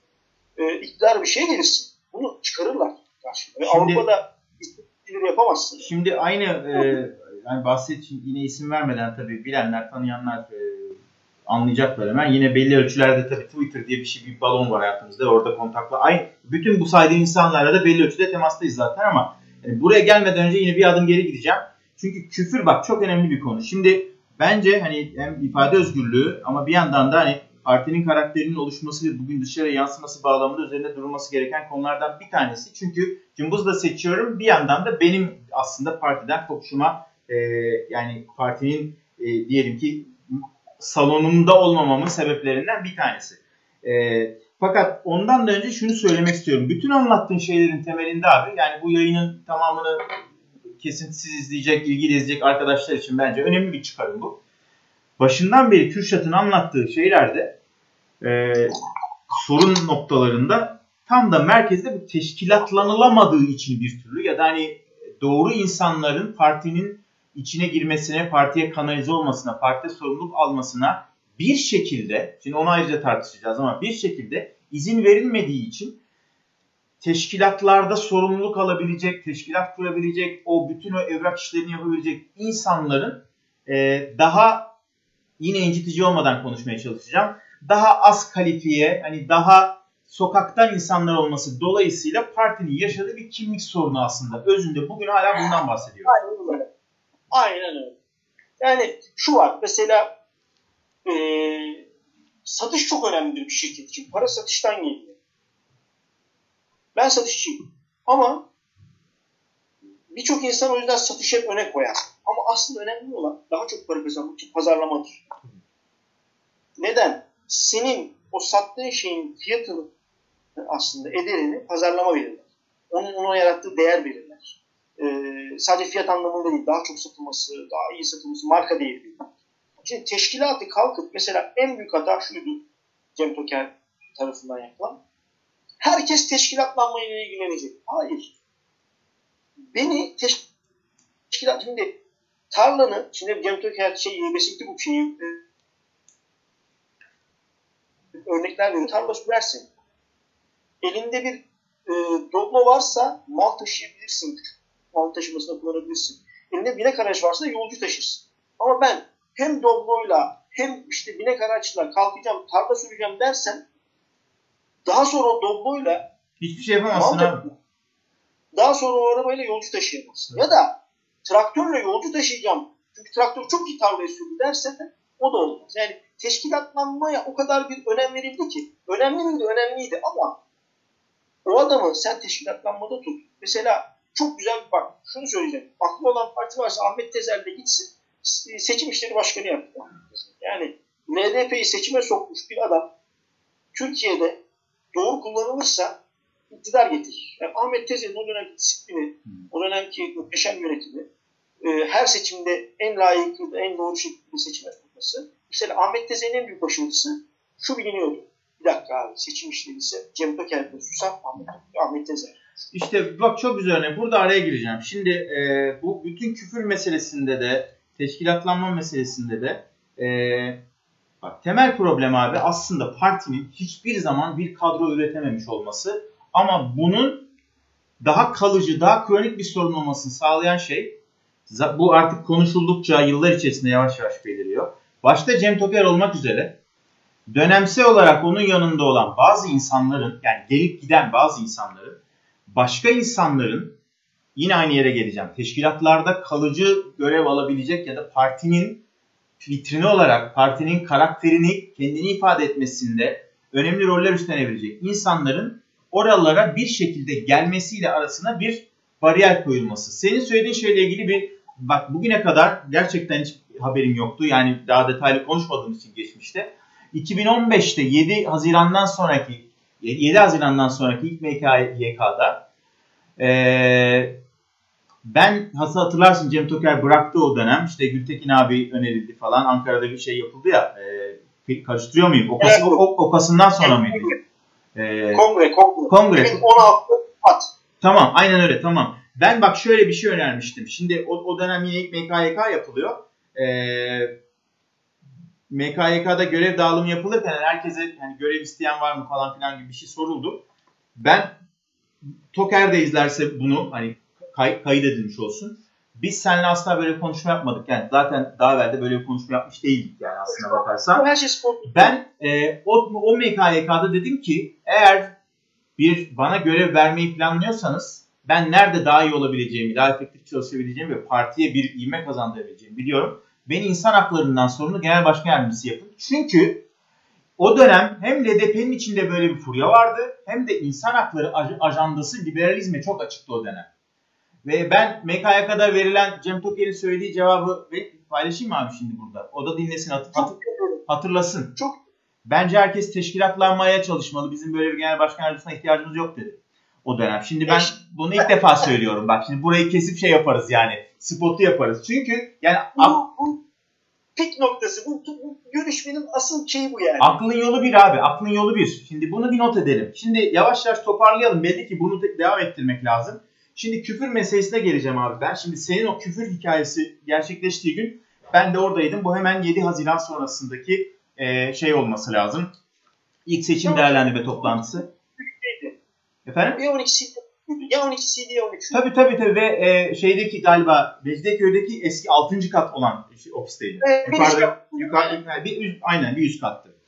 e, iktidar bir şey gelirsin. Bunu çıkarırlar karşına. Ve Şimdi, Avrupa'da istedikleri yapamazsın. Şimdi aynı e, yani bahsettiğim yine isim vermeden tabii bilenler, tanıyanlar e, anlayacaklar hemen. Yine belli ölçülerde tabii Twitter diye bir şey bir balon var hayatımızda. Orada kontakla. Aynı bütün bu saydığım insanlarla da belli ölçüde temastayız zaten ama yani buraya gelmeden önce yine bir adım geri gideceğim. Çünkü küfür bak çok önemli bir konu. Şimdi bence hani hem ifade özgürlüğü ama bir yandan da hani partinin karakterinin oluşması ve bugün dışarıya yansıması bağlamında üzerinde durulması gereken konulardan bir tanesi. Çünkü cımbızla seçiyorum bir yandan da benim aslında partiden kopuşuma e, yani partinin e, diyelim ki salonunda olmamamın sebeplerinden bir tanesi. E, fakat ondan da önce şunu söylemek istiyorum. Bütün anlattığın şeylerin temelinde abi yani bu yayının tamamını kesintisiz izleyecek, ilgili izleyecek arkadaşlar için bence önemli bir çıkarım bu. Başından beri Kürşat'ın anlattığı şeylerde e, sorun noktalarında tam da merkezde bu teşkilatlanılamadığı için bir türlü ya da hani doğru insanların partinin içine girmesine, partiye kanalize olmasına, partide sorumluluk almasına bir şekilde, şimdi onu ayrıca tartışacağız ama bir şekilde izin verilmediği için teşkilatlarda sorumluluk alabilecek, teşkilat kurabilecek, o bütün o evrak işlerini yapabilecek insanların e, daha yine incitici olmadan konuşmaya çalışacağım. Daha az kalifiye, hani daha sokaktan insanlar olması dolayısıyla partinin yaşadığı bir kimlik sorunu aslında. Özünde bugün hala bundan bahsediyoruz. Aynen öyle. Aynen öyle. Yani şu var mesela e, satış çok önemlidir bir şirket için. Para satıştan geliyor. Ben satışçıyım. Ama birçok insan o yüzden satışı hep öne koyar. Ama aslında önemli olan daha çok para kazanmak için pazarlamadır. Neden? Senin o sattığın şeyin fiyatını aslında ederini pazarlama verirler. Onun ona yarattığı değer belirler. Ee, sadece fiyat anlamında değil, daha çok satılması, daha iyi satılması, marka değeri belirler. Şimdi teşkilatı kalkıp mesela en büyük hata şuydu Cem Toker tarafından yapılan. Herkes teşkilatlanmayla ilgilenecek. Hayır. Beni teşkilat şimdi tarlanı şimdi Cem Toker şey Besikti bu şeyi e, örnekler veriyor. Tarla sürersin. Elinde bir e, doblo varsa mal taşıyabilirsin. Mal taşımasına kullanabilirsin. Elinde binek araç varsa yolcu taşırsın. Ama ben hem dobloyla hem işte binek araçla kalkacağım, tarla süreceğim dersen daha sonra o Doblo'yla hiçbir şey yapamazsın abi. Daha sonra o arabayla yolcu taşıyamazsın. Ya da traktörle yolcu taşıyacağım. Çünkü traktör çok iyi tarlaya sürdü derse de o da olmaz. Yani teşkilatlanmaya o kadar bir önem verildi ki. Önemli miydi? Önemliydi ama o adamı sen teşkilatlanmada tut. Mesela çok güzel bir bak şunu söyleyeceğim. Aklı olan parti varsa Ahmet Tezel de gitsin seçim işleri başkanı yaptı. Yani NDP'yi seçime sokmuş bir adam Türkiye'de doğru kullanılırsa iktidar getirir. Yani Ahmet Tezel'in o dönemki disiplini, o dönemki muhteşem yönetimi, e, her seçimde en layıklı, en doğru şekilde seçime sokması. Mesela Ahmet Tezel'in en büyük başarısı şu biliniyordu. Bir dakika abi seçim işleri ise Cem Toker'de susam Ahmet, Ahmet Tezel. İşte bak çok güzel örnek. Burada araya gireceğim. Şimdi e, bu bütün küfür meselesinde de teşkilatlanma meselesinde de e, bak, temel problem abi aslında partinin hiçbir zaman bir kadro üretememiş olması ama bunun daha kalıcı, daha kronik bir sorun olmasını sağlayan şey bu artık konuşuldukça yıllar içerisinde yavaş yavaş beliriyor. Başta Cem Toker olmak üzere dönemsel olarak onun yanında olan bazı insanların yani gelip giden bazı insanların başka insanların yine aynı yere geleceğim. Teşkilatlarda kalıcı görev alabilecek ya da partinin vitrini olarak partinin karakterini kendini ifade etmesinde önemli roller üstlenebilecek insanların oralara bir şekilde gelmesiyle arasına bir bariyer koyulması. Senin söylediğin şeyle ilgili bir bak bugüne kadar gerçekten hiç haberim yoktu. Yani daha detaylı konuşmadığım için geçmişte. 2015'te 7 Haziran'dan sonraki 7 Haziran'dan sonraki ilk MKYK'da ee, ben hası hatırlarsın Cem Toker bıraktı o dönem. İşte Gültekin abi önerildi falan. Ankara'da bir şey yapıldı ya. E, karıştırıyor muyum? Okası, evet. o, Okasından sonra mıydı? Ee, kongre, kongre. Kongre. 2016 At. Tamam, aynen öyle. Tamam. Ben bak şöyle bir şey önermiştim. Şimdi o, o dönem yine ilk MKYK yapılıyor. Ee, MKYK'da görev dağılımı yapılırken herkese yani görev isteyen var mı falan filan gibi bir şey soruldu. Ben Toker de izlerse bunu hani kay, kaydedilmiş olsun. Biz seninle asla böyle bir konuşma yapmadık. Yani zaten daha evvel de böyle bir konuşma yapmış değildik yani aslına bakarsan. Ben e, o, o MKYK'da dedim ki eğer bir bana görev vermeyi planlıyorsanız ben nerede daha iyi olabileceğimi, daha efektif çalışabileceğimi ve partiye bir ivme kazandırabileceğimi biliyorum. Beni insan haklarından sorumlu genel başkan yardımcısı yapın. Çünkü o dönem hem LDP'nin içinde böyle bir furya vardı hem de insan hakları ajandası liberalizme çok açıktı o dönem. Ve ben MKYK'da verilen Cem Toker'in söylediği cevabı paylaşayım mı abi şimdi burada? O da dinlesin, hatır, hatır, hatırlasın. Çok. Bence herkes teşkilatlanmaya çalışmalı. Bizim böyle bir genel başkan yardımcısına ihtiyacımız yok dedi o dönem. Şimdi ben bunu ilk defa söylüyorum. Bak şimdi burayı kesip şey yaparız yani. Spotu yaparız. Çünkü yani bu, bu pik noktası. Bu, bu görüşmenin asıl şeyi bu yani. Aklın yolu bir abi. Aklın yolu bir. Şimdi bunu bir not edelim. Şimdi yavaş yavaş toparlayalım. Belli ki bunu devam ettirmek lazım. Şimdi küfür meselesine geleceğim abi ben. Şimdi senin o küfür hikayesi gerçekleştiği gün ben de oradaydım. Bu hemen 7 Haziran sonrasındaki e, şey olması lazım. İlk seçim değerlendirme toplantısı. Efendim? Ya 12 ya 12 ya 13. Tabii tabii tabii ve e, şeydeki galiba Mecidiyeköy'deki eski 6. kat olan ofisteydi. Evet, yukarıda, yukarıda, bir üst, aynen bir üst kattı.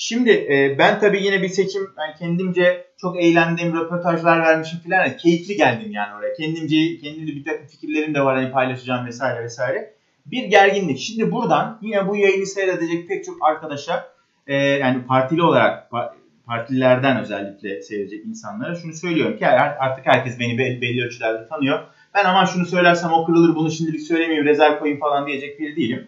Şimdi e, ben tabii yine bir seçim yani kendimce çok eğlendiğim röportajlar vermişim filan. Yani keyifli geldim yani oraya. Kendimce kendimde bir takım fikirlerim de var hani paylaşacağım vesaire vesaire. Bir gerginlik. Şimdi buradan yine bu yayını seyredecek pek çok arkadaşa e, yani partili olarak partililerden özellikle seyredecek insanlara şunu söylüyorum ki artık herkes beni belli, ölçülerde tanıyor. Ben ama şunu söylersem o kırılır bunu şimdilik söylemeyeyim rezerv koyayım falan diyecek biri değilim.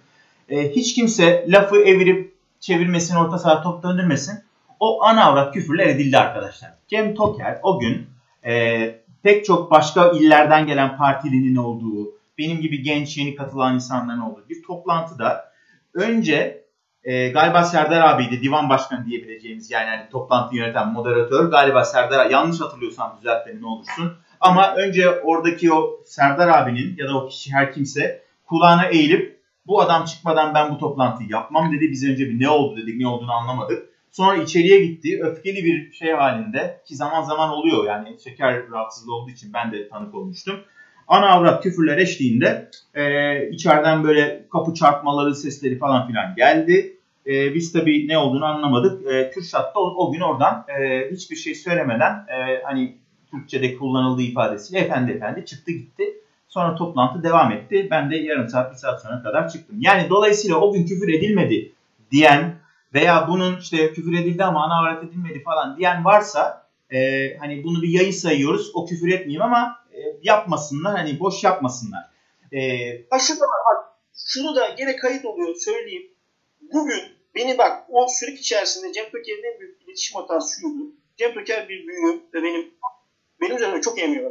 E, hiç kimse lafı evirip çevirmesin, orta saha top döndürmesin. O ana avrat küfürler edildi arkadaşlar. Cem Toker o gün e, pek çok başka illerden gelen partilinin olduğu, benim gibi genç yeni katılan insanların olduğu bir toplantıda önce e, galiba Serdar abiydi divan başkanı diyebileceğimiz yani hani toplantı yöneten moderatör galiba Serdar yanlış hatırlıyorsam düzelt beni ne olursun. Ama önce oradaki o Serdar abinin ya da o kişi her kimse kulağına eğilip bu adam çıkmadan ben bu toplantıyı yapmam dedi. Biz önce bir ne oldu dedik ne olduğunu anlamadık. Sonra içeriye gitti. Öfkeli bir şey halinde ki zaman zaman oluyor yani şeker rahatsızlığı olduğu için ben de tanık olmuştum. Ana avrat küfürler eşliğinde e, içeriden böyle kapı çarpmaları sesleri falan filan geldi. E, biz tabii ne olduğunu anlamadık. E, Kürşat da o, o gün oradan e, hiçbir şey söylemeden e, hani Türkçe'de kullanıldığı ifadesiyle efendi efendi çıktı gitti. Sonra toplantı devam etti. Ben de yarım saat, bir saat sonra kadar çıktım. Yani dolayısıyla o gün küfür edilmedi diyen veya bunun işte küfür edildi ama ana avaret edilmedi falan diyen varsa e, hani bunu bir yayı sayıyoruz. O küfür etmeyeyim ama e, yapmasınlar. Hani boş yapmasınlar. E, şurada bak, şunu da gene kayıt oluyor söyleyeyim. Bugün beni bak o süreç içerisinde Cem Toker'in en büyük iletişim hatası şuydu. Cem Toker bir büyüğüm ve benim benim üzerime çok emiyor.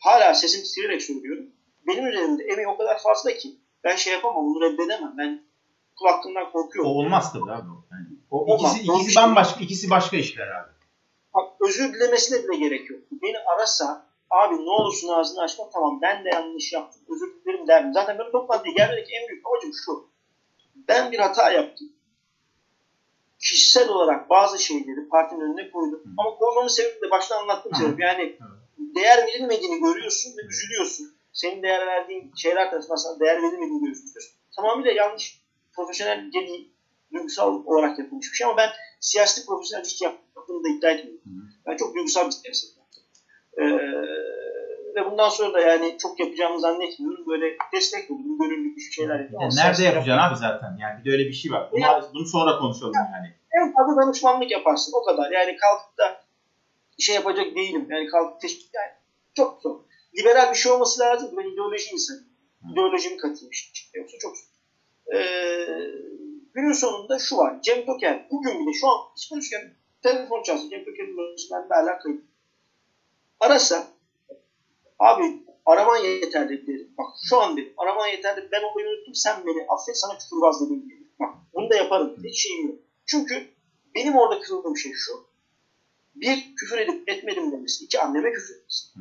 Hala sesim titreyerek söylüyorum. Benim üzerimde emeği o kadar fazla ki ben şey yapamam, bunu reddedemem. Ben kul hakkından korkuyorum. O olmaz tabii abi. Yani, o Olmaz. ikisi, ikisi bambaşka, ikisi başka işler abi. Bak özür dilemesine bile gerek yok. Beni arasa abi ne olursun ağzını açma tamam ben de yanlış yaptım özür dilerim derim. Zaten benim toplantıya gelmedeki en büyük amacım şu. Ben bir hata yaptım. Kişisel olarak bazı şeyleri partinin önüne koydum. Hı. Ama koymamın sebebi de başta anlattığım sebep. Yani Hı değer verilmediğini görüyorsun ve üzülüyorsun. Senin değer verdiğin şeyler tarafından değer verilmediğini görüyorsun. Tamamıyla yanlış, profesyonel değil, duygusal olarak yapılmış bir şey ama ben siyasi profesyonel hiç yaptığımı da iddia etmiyorum. Ben çok duygusal bir siyaset yaptım. Ee, ve bundan sonra da yani çok yapacağımı zannetmiyorum. Böyle destek oldum, gönüllü bir şeyler yapıyorum. Nerede yapacaksın abi zaten? Yani bir de öyle bir şey var. Bunu, yani, bunu sonra konuşalım yani. En fazla danışmanlık yaparsın o kadar. Yani kalkıp da şey yapacak değilim. Yani kalkıp teşvik yani çok zor. Liberal bir şey olması lazım. Ben ideoloji insanıyım. İdeolojimi katayım işte. Yoksa çok zor. Ee, günün sonunda şu var. Cem Toker bugün bile şu an konuşurken telefon çalsın. Cem Toker'in bir alakayım. Arasa abi araman yeterli dedim. Bak şu an dedim. Araman yeterli. Ben olayı unuttum. Sen beni affet. Sana küfürbaz. Dedim. Bak bunu da yaparım. Hiç şeyim yok. Çünkü benim orada kırıldığım şey şu bir, küfür edip etmedim demesi. İki, anneme küfür etmesi. Hı.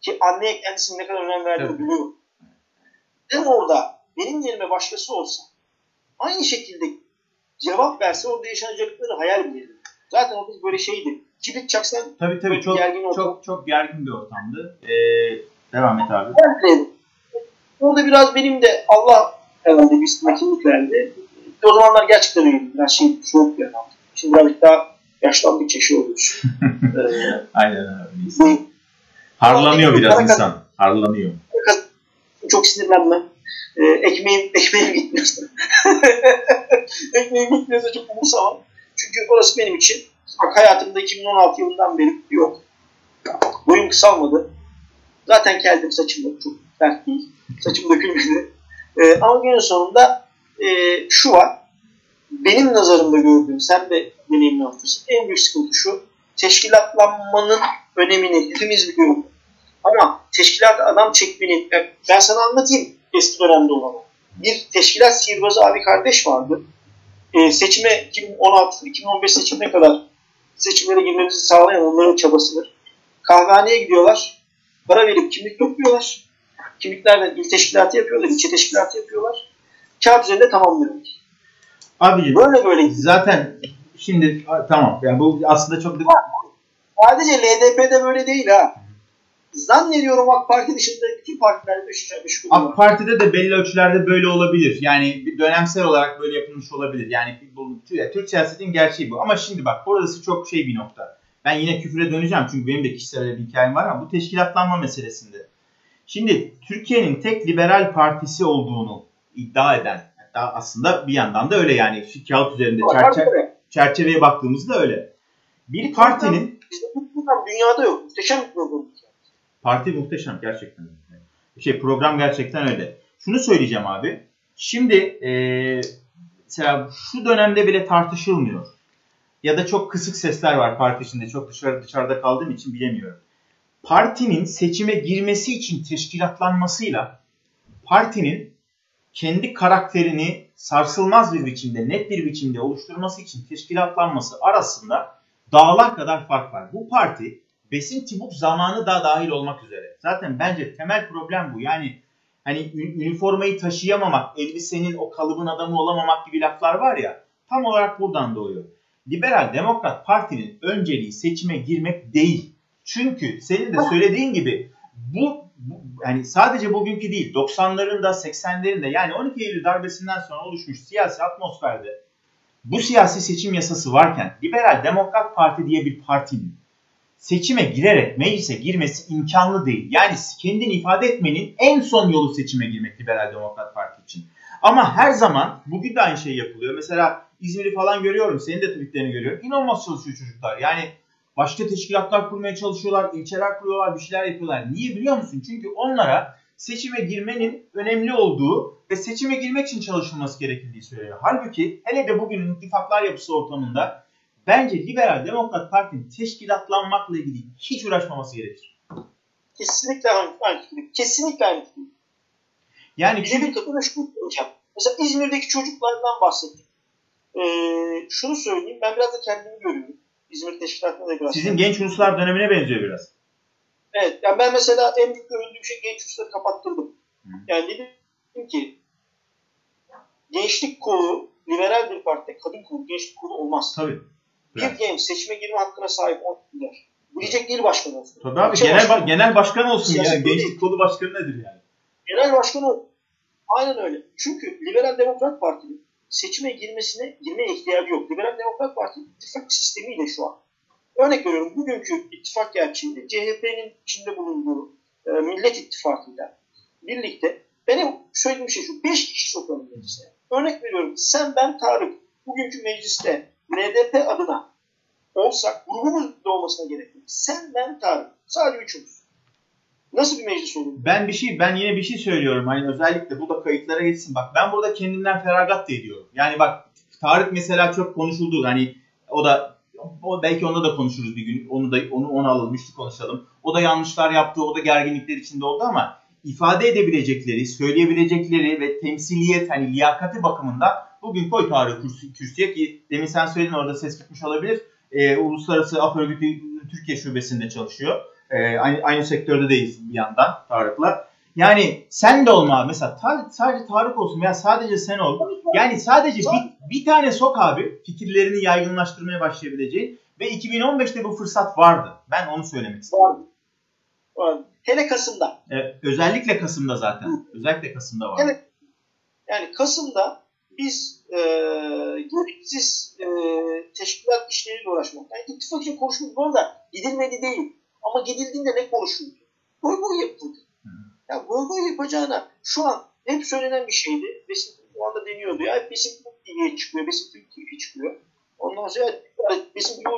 Ki anneye kendisinin ne kadar önem verdiğini evet. biliyor. Ben orada benim yerime başkası olsa aynı şekilde cevap verse orada yaşanacakları hayal bile Zaten o biz böyle şeydi. Kibrit çaksan tabii, tabii, çok, gergin çok, çok gergin bir ortamdı. Ee, devam et abi. Evet. Orada biraz benim de Allah herhalde bir sakinlik verdi. O zamanlar gerçekten öyle. Biraz şey soğuk bir adam. Şimdi birazcık daha yaşlandıkça şey oluyor. ee, Aynen öyle. Harlanıyor biraz insan. Harlanıyor. Çok sinirlenme. Ee, ekmeğim, ekmeğim gitmiyorsa. ekmeğim gitmiyorsa çok umursamam. Çünkü orası benim için bak hayatımda 2016 yılından beri yok. Boyum kısalmadı. Zaten keldim saçım da çok sert değil. Saçım dökülmedi. Ee, ama günün sonunda e, şu var. Benim nazarımda gördüğüm, sen de deneyimlemişsin. En büyük sıkıntı şu. Teşkilatlanmanın önemini hepimiz biliyoruz. Ama teşkilat adam çekmenin, ben sana anlatayım eski dönemde olanı. Bir teşkilat sihirbazı abi kardeş vardı. Ee, seçime 2016, 2015 seçimine kadar seçimlere girmemizi sağlayan onların çabasıdır. Kahvehaneye gidiyorlar. Para verip kimlik topluyorlar. Kimliklerden il teşkilatı yapıyorlar, ilçe teşkilatı yapıyorlar. Kağıt üzerinde tamamlıyorlar. Abi böyle böyle zaten Şimdi tamam. Yani bu aslında çok... Sadece LDP'de böyle değil ha. Zannediyorum AK Parti dışında bütün partilerde meşgul AK Parti'de de belli ölçülerde böyle olabilir. Yani dönemsel olarak böyle yapılmış olabilir. Yani bu, Türk siyasetin gerçeği bu. Ama şimdi bak burası çok şey bir nokta. Ben yine küfüre döneceğim çünkü benim de kişisel bir hikayem var ama bu teşkilatlanma meselesinde. Şimdi Türkiye'nin tek liberal partisi olduğunu iddia eden hatta aslında bir yandan da öyle yani kağıt üzerinde çerçeve çerçeveye baktığımızda öyle. Bir partinin dünyada yok. Muhteşem bir program. Parti muhteşem gerçekten. Şey program gerçekten öyle. Şunu söyleyeceğim abi. Şimdi e, mesela şu dönemde bile tartışılmıyor. Ya da çok kısık sesler var parti içinde. Çok dışarı, dışarıda kaldığım için bilemiyorum. Partinin seçime girmesi için teşkilatlanmasıyla partinin kendi karakterini sarsılmaz bir biçimde, net bir biçimde oluşturması için teşkilatlanması arasında dağlar kadar fark var. Bu parti Besim Tibuk zamanı da dahil olmak üzere. Zaten bence temel problem bu. Yani hani üniformayı taşıyamamak, elbisenin o kalıbın adamı olamamak gibi laflar var ya tam olarak buradan doğuyor. Liberal Demokrat Parti'nin önceliği seçime girmek değil. Çünkü senin de söylediğin gibi bu yani sadece bugünkü değil 90'ların da 80'lerin de yani 12 Eylül darbesinden sonra oluşmuş siyasi atmosferde bu siyasi seçim yasası varken Liberal Demokrat Parti diye bir partinin seçime girerek meclise girmesi imkanlı değil. Yani kendini ifade etmenin en son yolu seçime girmek Liberal Demokrat Parti için. Ama her zaman bugün de aynı şey yapılıyor. Mesela İzmir'i falan görüyorum. Senin de tweetlerini görüyorum. İnanılmaz çalışıyor çocuklar. Yani başka teşkilatlar kurmaya çalışıyorlar. ilçeler kuruyorlar. Bir şeyler yapıyorlar. Niye biliyor musun? Çünkü onlara seçime girmenin önemli olduğu ve seçime girmek için çalışılması gerekildiği söylüyor. Halbuki hele de bugün ittifaklar yapısı ortamında bence Liberal Demokrat Parti'nin teşkilatlanmakla ilgili hiç uğraşmaması gerekir. Kesinlikle aynı fikir. Kesinlikle aynı fikir. Yani bir bir kadına şunu söyleyeceğim. Mesela İzmir'deki çocuklardan bahsettik. Ee, şunu söyleyeyim. Ben biraz da kendimi görüyorum. İzmir teşkilatında da biraz. Sizin genç uluslar dönemine benziyor biraz. Evet. Yani ben mesela en büyük övündüğüm şey genç ulusları kapattırdım. Hı. Yani dedim ki gençlik kolu liberal bir partide kadın kolu, gençlik kolu olmaz. Tabii. Bir genç seçime girme hakkına sahip olmalılar. Bilecek değil başkan olsun. Tabii abi genel, başkan, genel başkan olsun ya. Yani. Gençlik kolu başkanı nedir yani? Genel başkan ol. Aynen öyle. Çünkü Liberal Demokrat Parti'nin seçime girmesine girmeye ihtiyacı yok. Liberal Demokrat Parti ittifak sistemiyle şu an. Örnek veriyorum bugünkü ittifak gerçeğinde CHP'nin içinde bulunduğu e, Millet İttifakı'yla birlikte benim söylediğim şey şu. Beş kişi sokalım meclise. Örnek veriyorum. Sen, ben, Tarık bugünkü mecliste NDP adına olsak grubumuz da olmasına gerek yok. Sen, ben, Tarık. Sadece üçümüz. Nasıl bir meclis olur? Ben bir şey, ben yine bir şey söylüyorum. Hani özellikle bu da kayıtlara geçsin. Bak ben burada kendimden feragat da ediyorum. Yani bak Tarık mesela çok konuşuldu. Hani o da o belki onda da konuşuruz bir gün. Onu da onu ona alalım, işte konuşalım. O da yanlışlar yaptı, o da gerginlikler içinde oldu ama ifade edebilecekleri, söyleyebilecekleri ve temsiliyet hani liyakati bakımında bugün koy Tarık kürsü, kürsüye ki demin sen söyledin orada ses çıkmış olabilir. Ee, Uluslararası Af Örgütü Türkiye Şubesi'nde çalışıyor. Ee, aynı, aynı sektörde değiliz bir yandan Tarık'la. Yani sen de olma mesela tar- sadece Tarık olsun veya sadece sen ol. Yani sadece bir, bir tane sok abi fikirlerini yaygınlaştırmaya başlayabileceğin ve 2015'te bu fırsat vardı. Ben onu söylemek istiyorum. Vardı. Hele Kasım'da. Evet, özellikle Kasım'da zaten. özellikle Kasım'da var. Yani Kasım'da biz e, gereksiz e, teşkilat işleriyle uğraşmak. Yani ittifak için konuşmak bu arada gidilmedi değil. Ama gidildiğinde ne konuşuldu? Boy yapıldı. Ya boy yapacağına şu an hep söylenen bir şeydi. Besin o anda deniyordu. Ya Besin TV'ye çıkıyor. Besin TV çıkıyor. Ondan sonra Besin TV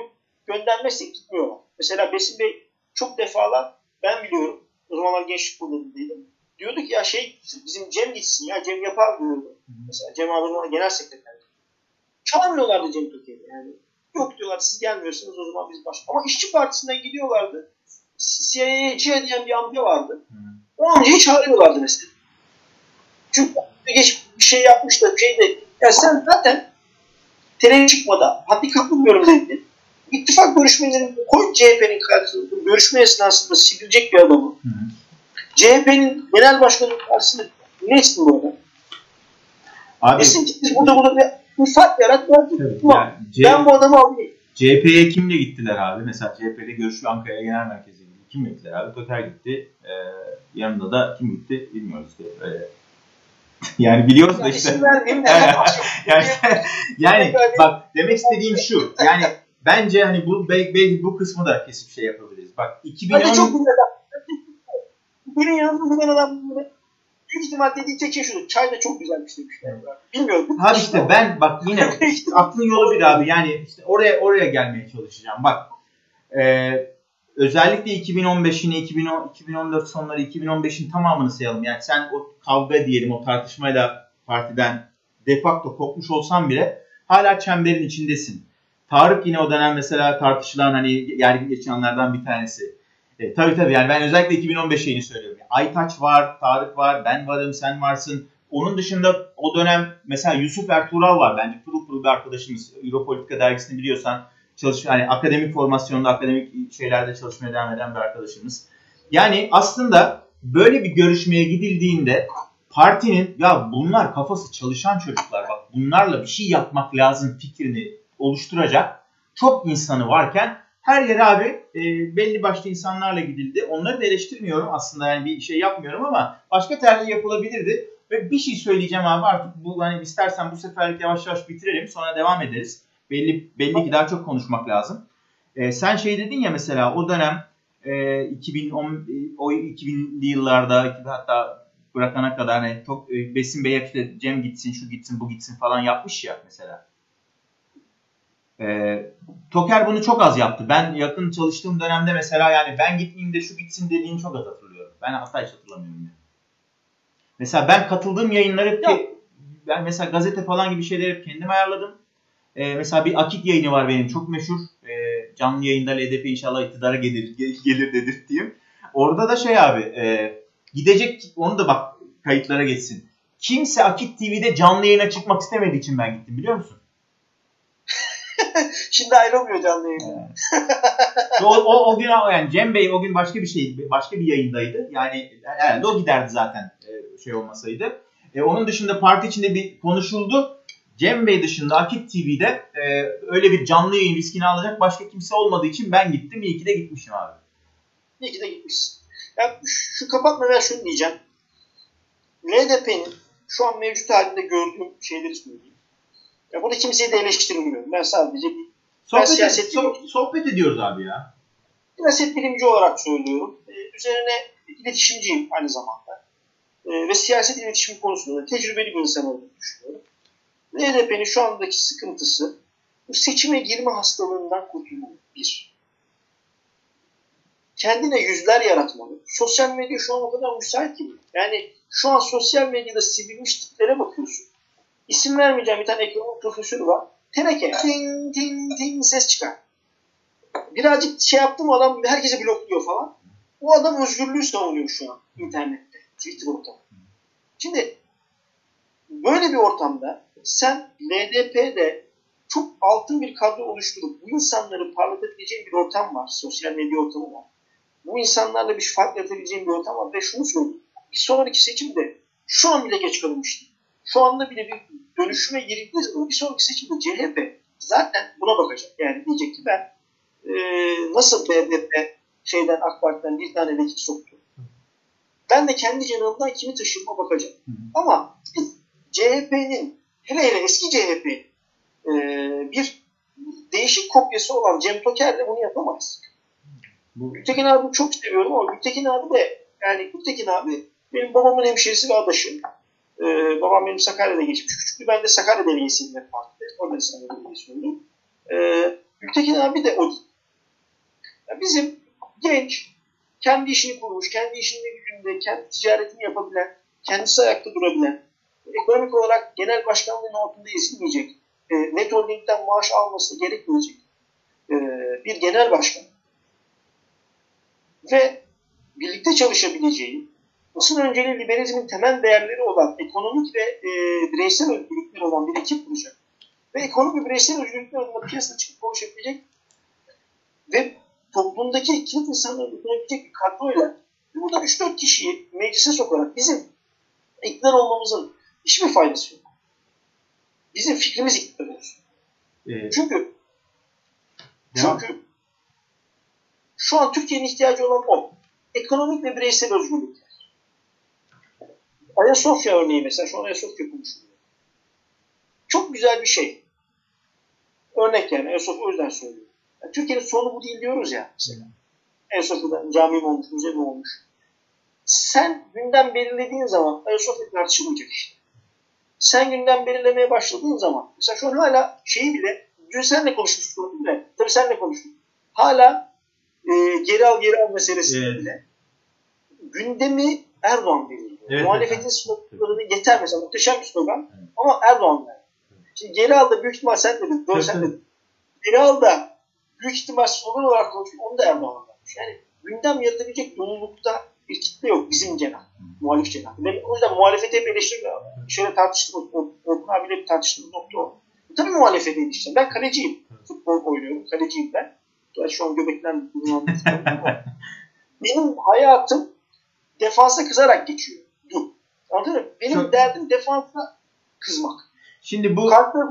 göndermezsek gitmiyorlar. Mesela Besin Bey çok defalar ben biliyorum. O zamanlar gençlik kurulundaydım. Diyordu ki ya şey bizim Cem gitsin ya Cem yapar diyordu. Mesela Cem abi genel sekreter. Çağırmıyorlardı Cem Türkiye'de yani. Yok diyorlar siz gelmiyorsunuz o zaman biz başka. Ama işçi partisinden gidiyorlardı. CIA'ye diyen bir amca vardı. O amcayı çağırıyorlardı mesela. Çünkü geç bir şey yapmış da şey de ya sen zaten tereye çıkmadan hatta katılmıyorum dedi. İttifak görüşmelerini koy CHP'nin karşısında görüşme esnasında sivilecek bir adamı. CHP'nin genel başkanı karşısında ne istiyor bu adam? Abi, Desin biz burada burada bir, fark yaratmak evet, yani, ben bu adamı alayım. CHP'ye kimle gittiler abi? Mesela CHP'de görüşü Ankara Genel Merkezi gitti. Kim gittiler abi? Toker gitti. Ee, yanında da kim gitti bilmiyoruz. Öyle. yani biliyoruz da işte. yani, yani bak demek istediğim şu. Yani bence hani bu belki bu kısmı da kesip şey yapabiliriz. Bak 2010 Hadi çok güzel. Benim yanımda gülen adam böyle büyük ihtimal dediği tek şey şudur. Çay da çok güzelmiş demişler. Bilmiyorum. Abi işte ben bak yine aklın yolu bir abi. Yani işte oraya oraya gelmeye çalışacağım. Bak e, özellikle 2015'ini 2010, 2014 sonları 2015'in tamamını sayalım. Yani sen o kavga diyelim o tartışmayla partiden de facto kopmuş olsan bile hala çemberin içindesin. Tarık yine o dönem mesela tartışılan hani yergi geçenlerden bir tanesi. E, tabii tabii yani ben özellikle 2015 şeyini söylüyorum. Aytaç var, Tarık var, ben varım, sen varsın. Onun dışında o dönem mesela Yusuf Ertuğral var bence pırıl pırıl bir arkadaşımız. Europolitika dergisini biliyorsan çalış yani akademik formasyonda, akademik şeylerde çalışmaya devam eden bir arkadaşımız. Yani aslında böyle bir görüşmeye gidildiğinde partinin ya bunlar kafası çalışan çocuklar bak bunlarla bir şey yapmak lazım fikrini oluşturacak çok insanı varken her yere abi e, belli başlı insanlarla gidildi. Onları da eleştirmiyorum aslında yani bir şey yapmıyorum ama başka tercih yapılabilirdi. Ve bir şey söyleyeceğim abi artık bu hani istersen bu seferlik yavaş yavaş bitirelim sonra devam ederiz. Belli belli ki daha çok konuşmak lazım. Ee, sen şey dedin ya mesela o dönem e, 2010 o 2000'li yıllarda hatta bırakana kadar hani e, Besim Bey hep Cem gitsin şu gitsin bu gitsin falan yapmış ya mesela. E, Toker bunu çok az yaptı. Ben yakın çalıştığım dönemde mesela yani ben gitmeyeyim de şu gitsin dediğini çok az hatırlıyorum. Ben hatta hiç hatırlamıyorum yani. Mesela ben katıldığım yayınları hep ke- ben mesela gazete falan gibi şeyleri hep kendim ayarladım. Ee, mesela bir Akit yayını var benim çok meşhur. Ee, canlı yayında LDP inşallah iktidara gelir, gelir dedirttiğim. Orada da şey abi e, gidecek onu da bak kayıtlara geçsin. Kimse Akit TV'de canlı yayına çıkmak istemediği için ben gittim biliyor musun? Şimdi ayrılmıyor canlı yayında. o, o, o gün yani Cem Bey o gün başka bir şey başka bir yayındaydı. Yani herhalde o giderdi zaten e, şey olmasaydı. E, onun dışında parti içinde bir konuşuldu. Cem Bey dışında Akit TV'de e, öyle bir canlı yayın riskini alacak başka kimse olmadığı için ben gittim. İyi ki de gitmişim abi. İyi ki de gitmişsin. Ya şu kapatmadan şunu diyeceğim. LDP'nin şu an mevcut halinde gördüğüm şeyleri söyleyeyim. Ya burada kimseyi de eleştirmiyorum. Ben sadece bir sohbet, siyaset so- sohbet ediyoruz abi ya. Siyaset bilimci olarak söylüyorum. Ee, üzerine iletişimciyim aynı zamanda. Ee, ve siyaset iletişim konusunda tecrübeli bir insan olduğunu düşünüyorum. LDP'nin şu andaki sıkıntısı bu seçime girme hastalığından kurtulmak. Bir. Kendine yüzler yaratmalı. Sosyal medya şu an o kadar müsait ki. Yani şu an sosyal medyada sivilmiş tiplere bakıyorsun. İsim vermeyeceğim bir tane ekonomi profesörü var. Teneke. Ting ting ting ses çıkar. Birazcık şey yaptım adam herkese blokluyor falan. O adam özgürlüğü savunuyor şu an internette. Twitter ortamı. Şimdi böyle bir ortamda sen LDP'de çok altın bir kadro oluşturup bu insanları parlatabileceğin bir ortam var. Sosyal medya ortamı var. Bu insanlarla bir fark yaratabileceğin bir ortam var. Ve şunu söyleyeyim. Bir sonraki seçimde şu an bile geç kalınmıştı. Şu anda bile bir dönüşüme girildiği zaman bir sonraki seçimde CHP zaten buna bakacak. Yani diyecek ki ben e, nasıl BDP şeyden AK Parti'den bir tane vekil soktu. Ben de kendi canımdan kimi taşıma bakacağım. Ama CHP'nin hele hele eski CHP e, bir değişik kopyası olan Cem Toker'le bunu yapamayız. Bu... Gültekin abi çok seviyorum ama Gültekin abi de yani Gültekin abi benim babamın hemşerisi ve adaşım. Ee, babam benim Sakarya'da geçmiş küçüktü. Ben de Sakarya Belediyesi'nin hep partide. Orada Sakarya Belediyesi oldum. Ee, Gültekin abi de o. Yani bizim genç, kendi işini kurmuş, kendi işinde gücünde, kendi ticaretini yapabilen, kendisi ayakta durabilen, ekonomik olarak genel başkanlığın altında ezilmeyecek, e, net holdingden maaş alması gerekmeyecek e, bir genel başkan ve birlikte çalışabileceği, asıl önceliği liberalizmin temel değerleri olan ekonomik ve e, bireysel özgürlükler olan bir ekip kuracak. Ve ekonomik ve bireysel özgürlükler olan piyasada çıkıp konuşabilecek ve toplumdaki kilit insanları dokunabilecek bir kadroyla burada 3-4 kişiyi meclise sokarak bizim iktidar olmamızın hiçbir faydası yok. Bizim fikrimiz iktidar olsun. Evet. Çünkü Devam. çünkü şu an Türkiye'nin ihtiyacı olan o. Ekonomik ve bireysel özgürlükler. Ayasofya örneği mesela, şu an Ayasofya konuşuluyor. Çok güzel bir şey. Örnek yani, Ayasofya o yüzden söylüyorum. Yani Türkiye'nin sonu bu değil diyoruz ya mesela. Ayasofya'da cami mi olmuş, müze mi olmuş. Sen gündem belirlediğin zaman Ayasofya tartışılmayacak işte. Sen gündem belirlemeye başladığın zaman, mesela şu an hala şeyi bile, dün senle konuşmuştuk bile, tabii senle konuştuk. Hala e, geri al geri al meselesi evet. bile gündemi Erdoğan belirliyor. Evet, Muhalefetin evet. sloganları yeter mesela muhteşem bir slogan evet. ama Erdoğan der. Şimdi geri al da büyük ihtimal sen dedin. Doğru sen dedin. Geri al da büyük ihtimal slogan olarak konuşuyor. Onu da Erdoğan vermiş. Yani gündem yaratabilecek dolulukta bir kitle yok bizim cenah. Muhalif cenah. O yüzden muhalefeti hep eleştiriyor. Şöyle tartıştığımız, Orkun abiyle tartıştığımız nokta o. Tabii muhalefete eleştiriyor. Ben kaleciyim. Futbol oynuyorum. Kaleciyim ben. Gerçi şu an göbekten Benim hayatım defansa kızarak geçiyor. Anladın mı? Benim Çok... derdim defansa kızmak. Şimdi bu... Kartları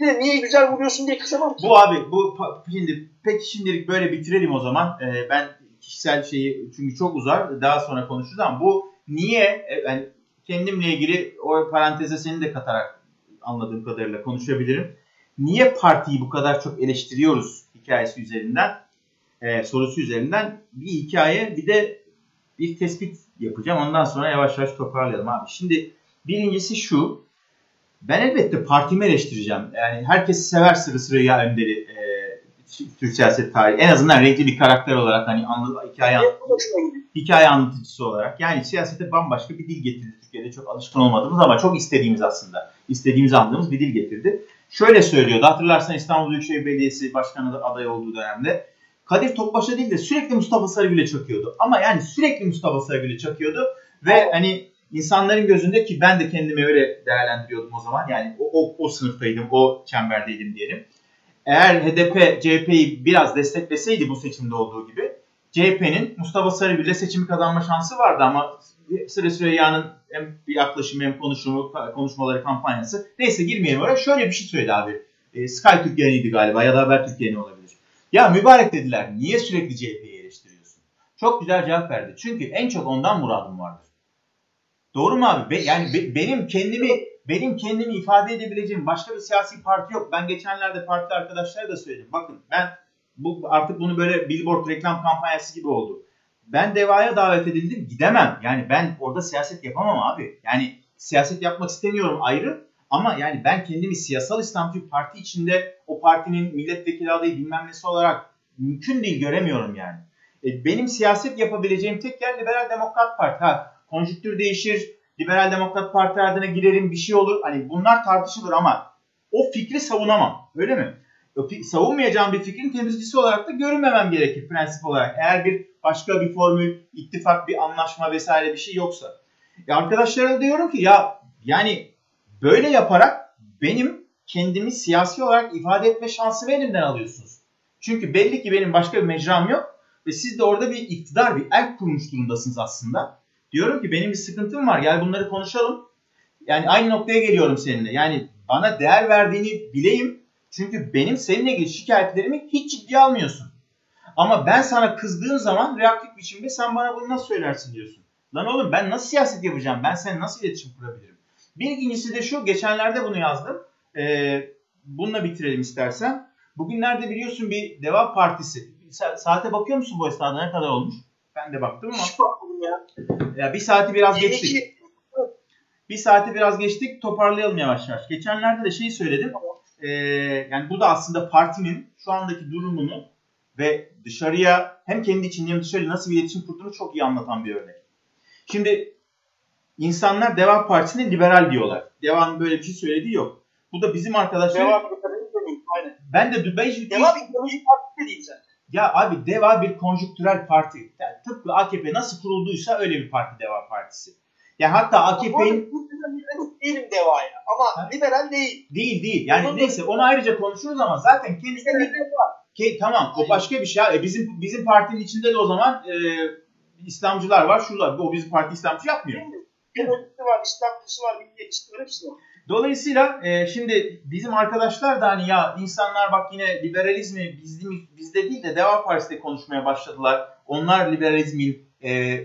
niye güzel vuruyorsun diye kızamam ki. Bu abi bu şimdi peki şimdilik böyle bitirelim o zaman. Ee, ben kişisel şeyi çünkü çok uzar daha sonra konuşuruz ama bu niye e, yani kendimle ilgili o paranteze seni de katarak anladığım kadarıyla konuşabilirim. Niye partiyi bu kadar çok eleştiriyoruz hikayesi üzerinden, e, sorusu üzerinden bir hikaye bir de bir tespit yapacağım. Ondan sonra yavaş yavaş toparlayalım abi. Şimdi birincisi şu. Ben elbette partimi eleştireceğim. Yani herkes sever Sırı Sırrıya Önder'i e, Türk siyaset tarihi. En azından renkli bir karakter olarak hani anlı, hikaye, hikaye anlatıcısı olarak. Yani siyasete bambaşka bir dil getirdi. Türkiye'de çok alışkın olmadığımız ama çok istediğimiz aslında. istediğimiz anladığımız bir dil getirdi. Şöyle söylüyordu. Hatırlarsan İstanbul Büyükşehir Belediyesi Başkanı adayı olduğu dönemde Kadir Topbaş'a değil de sürekli Mustafa Sarıgül'e çakıyordu. Ama yani sürekli Mustafa Sarıgül'e çakıyordu ve hani insanların gözünde ki ben de kendimi öyle değerlendiriyordum o zaman. Yani o, o, o sınıftaydım, o çemberdeydim diyelim. Eğer HDP CHP'yi biraz destekleseydi bu seçimde olduğu gibi CHP'nin Mustafa Sarıgül'le seçimi kazanma şansı vardı ama Sıra Süreyya'nın hem bir yaklaşımı hem konuşumu, konuşmaları, kampanyası. Neyse girmeyelim oraya. Şöyle bir şey söyledi abi. E, Sky Türkiye'niydi galiba ya da Haber Türkiye'ni olabilir. Ya mübarek dediler niye sürekli CHP'yi eleştiriyorsun? Çok güzel cevap verdi. Çünkü en çok ondan muradım vardır. Doğru mu abi? Be, yani be, benim kendimi benim kendimi ifade edebileceğim başka bir siyasi parti yok. Ben geçenlerde parti arkadaşlara da söyledim. Bakın ben bu artık bunu böyle billboard reklam kampanyası gibi oldu. Ben devaya davet edildim gidemem. Yani ben orada siyaset yapamam abi. Yani siyaset yapmak istemiyorum ayrı. Ama yani ben kendimi siyasal İslamcı parti içinde o partinin milletvekili adayı bilmem nesi olarak mümkün değil göremiyorum yani. E, benim siyaset yapabileceğim tek yer Liberal Demokrat Parti. Ha, konjüktür değişir, Liberal Demokrat Parti adına girerim bir şey olur. Hani bunlar tartışılır ama o fikri savunamam. Öyle mi? Savunmayacağım bir fikrin temsilcisi olarak da görünmemem gerekir prensip olarak. Eğer bir başka bir formül, ittifak, bir anlaşma vesaire bir şey yoksa. Ya arkadaşlara diyorum ki ya yani Böyle yaparak benim kendimi siyasi olarak ifade etme şansı elimden alıyorsunuz. Çünkü belli ki benim başka bir mecram yok ve siz de orada bir iktidar, bir el kurmuş durumdasınız aslında. Diyorum ki benim bir sıkıntım var gel bunları konuşalım. Yani aynı noktaya geliyorum seninle. Yani bana değer verdiğini bileyim. Çünkü benim seninle ilgili şikayetlerimi hiç ciddiye almıyorsun. Ama ben sana kızdığım zaman reaktif biçimde sen bana bunu nasıl söylersin diyorsun. Lan oğlum ben nasıl siyaset yapacağım? Ben seninle nasıl iletişim kurabilirim? Bir ikincisi de şu, geçenlerde bunu yazdım. Ee, bununla bitirelim istersen. Bugünlerde biliyorsun bir Deva Partisi. Sa- saate bakıyor musun bu esnada ne kadar olmuş? Ben de baktım ama. Hiç bakmadım ya. Ya bir saati biraz geçtik. Bir saati biraz geçtik. Toparlayalım yavaş yavaş. Geçenlerde de şeyi söyledim. Ee, yani bu da aslında partinin şu andaki durumunu ve dışarıya hem kendi içinde hem dışarıya nasıl bir iletişim kurduğunu çok iyi anlatan bir örnek. Şimdi İnsanlar Deva Partisi'ne liberal diyorlar. Deva'nın böyle bir şey söylediği yok. Bu da bizim arkadaşlar. Deva Aynen. Ben de hiç, Deva bir konjüktürel parti değil sen. Ya abi Deva bir konjüktürel parti. Yani tıpkı AKP nasıl kurulduysa öyle bir parti Deva Partisi. Ya hatta AKP'nin değilim Deva'ya ama ha? liberal değil. Değil değil. Yani Onun neyse onu ayrıca konuşuruz ama zaten kendisi Ke, tamam o başka bir şey. E, bizim bizim partinin içinde de o zaman e, İslamcılar var, şurada. O bizim parti İslamcı yapmıyor. Değil mi? Demokrasi var, İslamcısı var, milliyetçisi var, hepsi var. Dolayısıyla e, şimdi bizim arkadaşlar da hani ya insanlar bak yine liberalizmi bizde, bizde değil de Deva Partisi'de konuşmaya başladılar. Onlar liberalizmin e,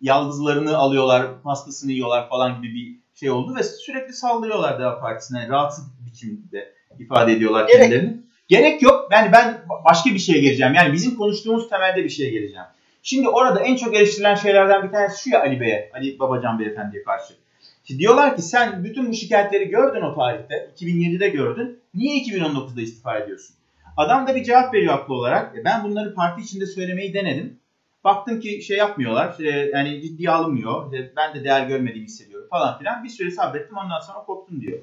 yaldızlarını alıyorlar, pastasını yiyorlar falan gibi bir şey oldu ve sürekli saldırıyorlar Deva Partisi'ne. Rahatsız biçimde ifade ediyorlar Gerek. kendilerini. Gerek yok. Yani ben başka bir şeye geleceğim. Yani bizim konuştuğumuz temelde bir şeye geleceğim. Şimdi orada en çok eleştirilen şeylerden bir tanesi şu ya Ali Bey'e, Ali Babacan Beyefendi'ye karşı. Şimdi diyorlar ki sen bütün bu şikayetleri gördün o tarihte, 2007'de gördün. Niye 2019'da istifa ediyorsun? Adam da bir cevap veriyor haklı olarak. E, ben bunları parti içinde söylemeyi denedim. Baktım ki şey yapmıyorlar, e, yani ciddiye alınmıyor. E, ben de değer görmediğimi hissediyorum falan filan. Bir süre sabrettim ondan sonra koptum diyor.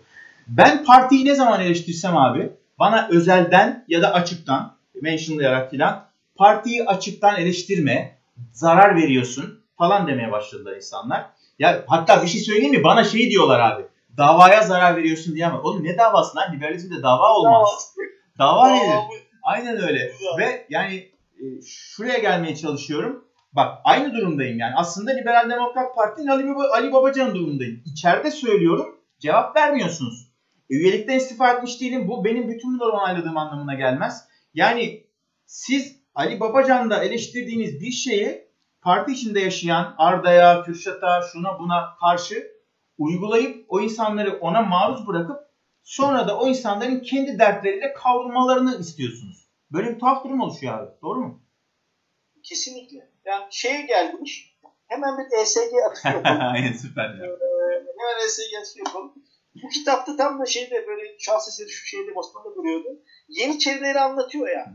Ben partiyi ne zaman eleştirsem abi bana özelden ya da açıktan mentionlayarak filan partiyi açıktan eleştirme, zarar veriyorsun falan demeye başladılar insanlar. Ya hatta bir şey söyleyeyim mi? Bana şey diyorlar abi. Davaya zarar veriyorsun diye ama oğlum ne davası lan? Liberalizmde dava olmaz. Dava nedir? Aynen öyle. Ve yani e, şuraya gelmeye çalışıyorum. Bak aynı durumdayım yani. Aslında Liberal Demokrat Parti'nin Ali, Baba, Ali Babacan durumundayım. İçeride söylüyorum. Cevap vermiyorsunuz. E, üyelikten istifa etmiş değilim. Bu benim bütün bunları onayladığım anlamına gelmez. Yani siz Ali Babacan'da eleştirdiğiniz bir şeyi parti içinde yaşayan Arda'ya, Kürşat'a, şuna buna karşı uygulayıp o insanları ona maruz bırakıp sonra da o insanların kendi dertleriyle kavrulmalarını istiyorsunuz. Böyle bir tuhaf durum oluşuyor abi. Doğru mu? Kesinlikle. Yani şeye gelmiş hemen bir ESG atışı yapalım. Aynen süper ya. Ee, hemen ESG atışı yapalım. Bu kitapta tam da şeyde böyle şahs eseri şu şeyde Osmanlı'da duruyordu. Yeniçerileri anlatıyor ya.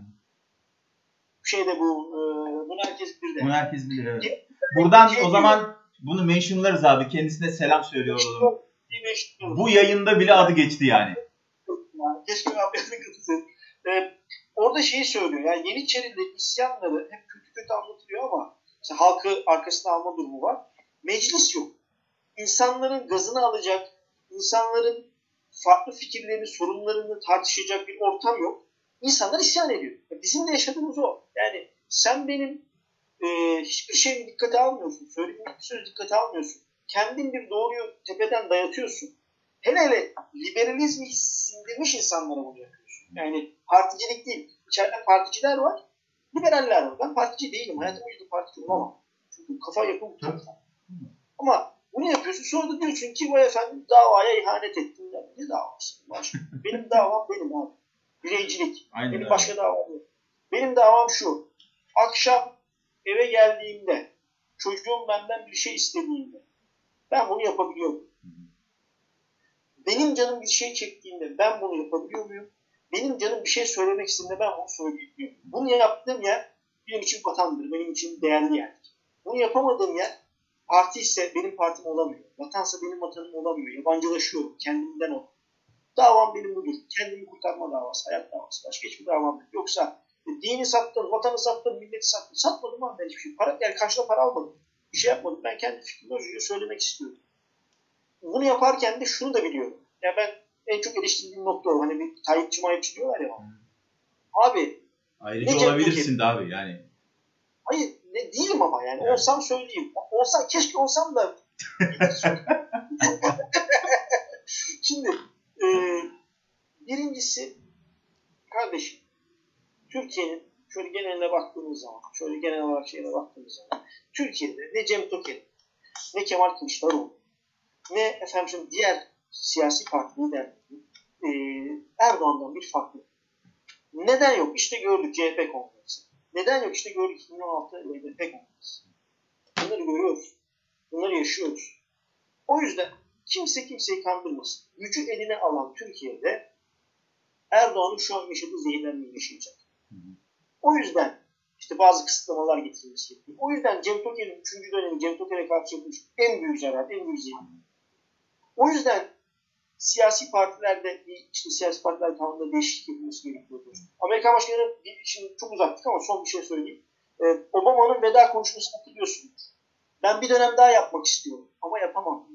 Şeyde bu, e, bunu herkes bilir. Bunu herkes bilir evet. Buradan o zaman bunu mentionlarız abi. Kendisine selam söylüyor olalım. Bu yayında bile adı geçti yani. Keşke abi katılsın. Ee, orada şeyi söylüyor. Yani Yeniçeri'de isyanları hep kötü kötü anlatılıyor ama işte halkı arkasına alma durumu var. Meclis yok. İnsanların gazını alacak, insanların farklı fikirlerini, sorunlarını tartışacak bir ortam yok. İnsanlar isyan ediyor. Bizim de yaşadığımız o. Yani sen benim e, hiçbir şeyi dikkate almıyorsun. Söylediğim bir söz dikkate almıyorsun. Kendin bir doğruyu tepeden dayatıyorsun. Hele hele liberalizmi sindirmiş insanlara bunu yapıyorsun. Yani particilik değil. İçeride particiler var, liberaller var. Ben partici değilim. Hayatım boyunca partici olamam. Çünkü kafa yapım çok Ama bunu yapıyorsun. Sonra da diyorsun ki vay efendim davaya ihanet ettin. Ne davası? benim davam benim abi. Bireycilik. Aynen benim başka davam yok. Benim davam şu. Akşam eve geldiğimde çocuğum benden bir şey istediğinde ben bunu yapabiliyorum. Benim canım bir şey çektiğinde ben bunu yapabiliyor muyum? Benim canım bir şey söylemek istediğinde ben bunu söyleyebiliyorum. Bunu yaptığım yer benim için vatandır, benim için değerli yerdir. Bunu yapamadığım yer parti ise benim partim olamıyor. Vatansa benim vatanım olamıyor. Yabancılaşıyorum kendimden o. Davam benim budur. Kendimi kurtarma davası, hayat davası. Başka hiçbir davam yok. Yoksa e, dini sattın, vatanı sattın, milleti sattın. Satmadım ama ben hiçbir şey. Para, yani karşına para almadım. Bir şey yapmadım. Ben kendi fikrimi özgürce söylemek istiyorum. Bunu yaparken de şunu da biliyorum. Ya yani ben en çok eleştirdiğim nokta o. Hani bir Tayyipçi mayipçi diyorlar ya. Abi Ayrıca olabilirsin de abi yani. Hayır ne değilim ama yani. Evet. Olsam söyleyeyim. Olsam keşke olsam da Şimdi e, birincisi kardeşim Türkiye'nin şöyle geneline baktığımız zaman, şöyle genel olarak şeyine baktığımız zaman Türkiye'de ne Cem Toker, ne Kemal Kılıçdaroğlu, ne efendim diğer siyasi parti liderleri e, Erdoğan'dan bir farklı. Neden yok? İşte gördük CHP kongresi. Neden yok? İşte gördük 2016 HDP kongresi. Bunları görüyoruz. Bunları yaşıyoruz. O yüzden kimse kimseyi kandırmasın. Gücü eline alan Türkiye'de Erdoğan'ın şu an yaşadığı zehirlenmeyi yaşayacak. O yüzden işte bazı kısıtlamalar getirilmesi gerekiyor. O yüzden Cem Toker'in 3. dönemi Cem Toker'e karşı yapılmış en büyük zarar, en büyük zehirlenme. O yüzden siyasi partilerde işte siyasi partiler kanununda değişiklik yapılması gerekiyordur. Amerikan Başkanı şimdi çok uzaktık ama son bir şey söyleyeyim. Ee, Obama'nın veda konuşmasını hatırlıyorsunuz. Ben bir dönem daha yapmak istiyorum ama yapamam.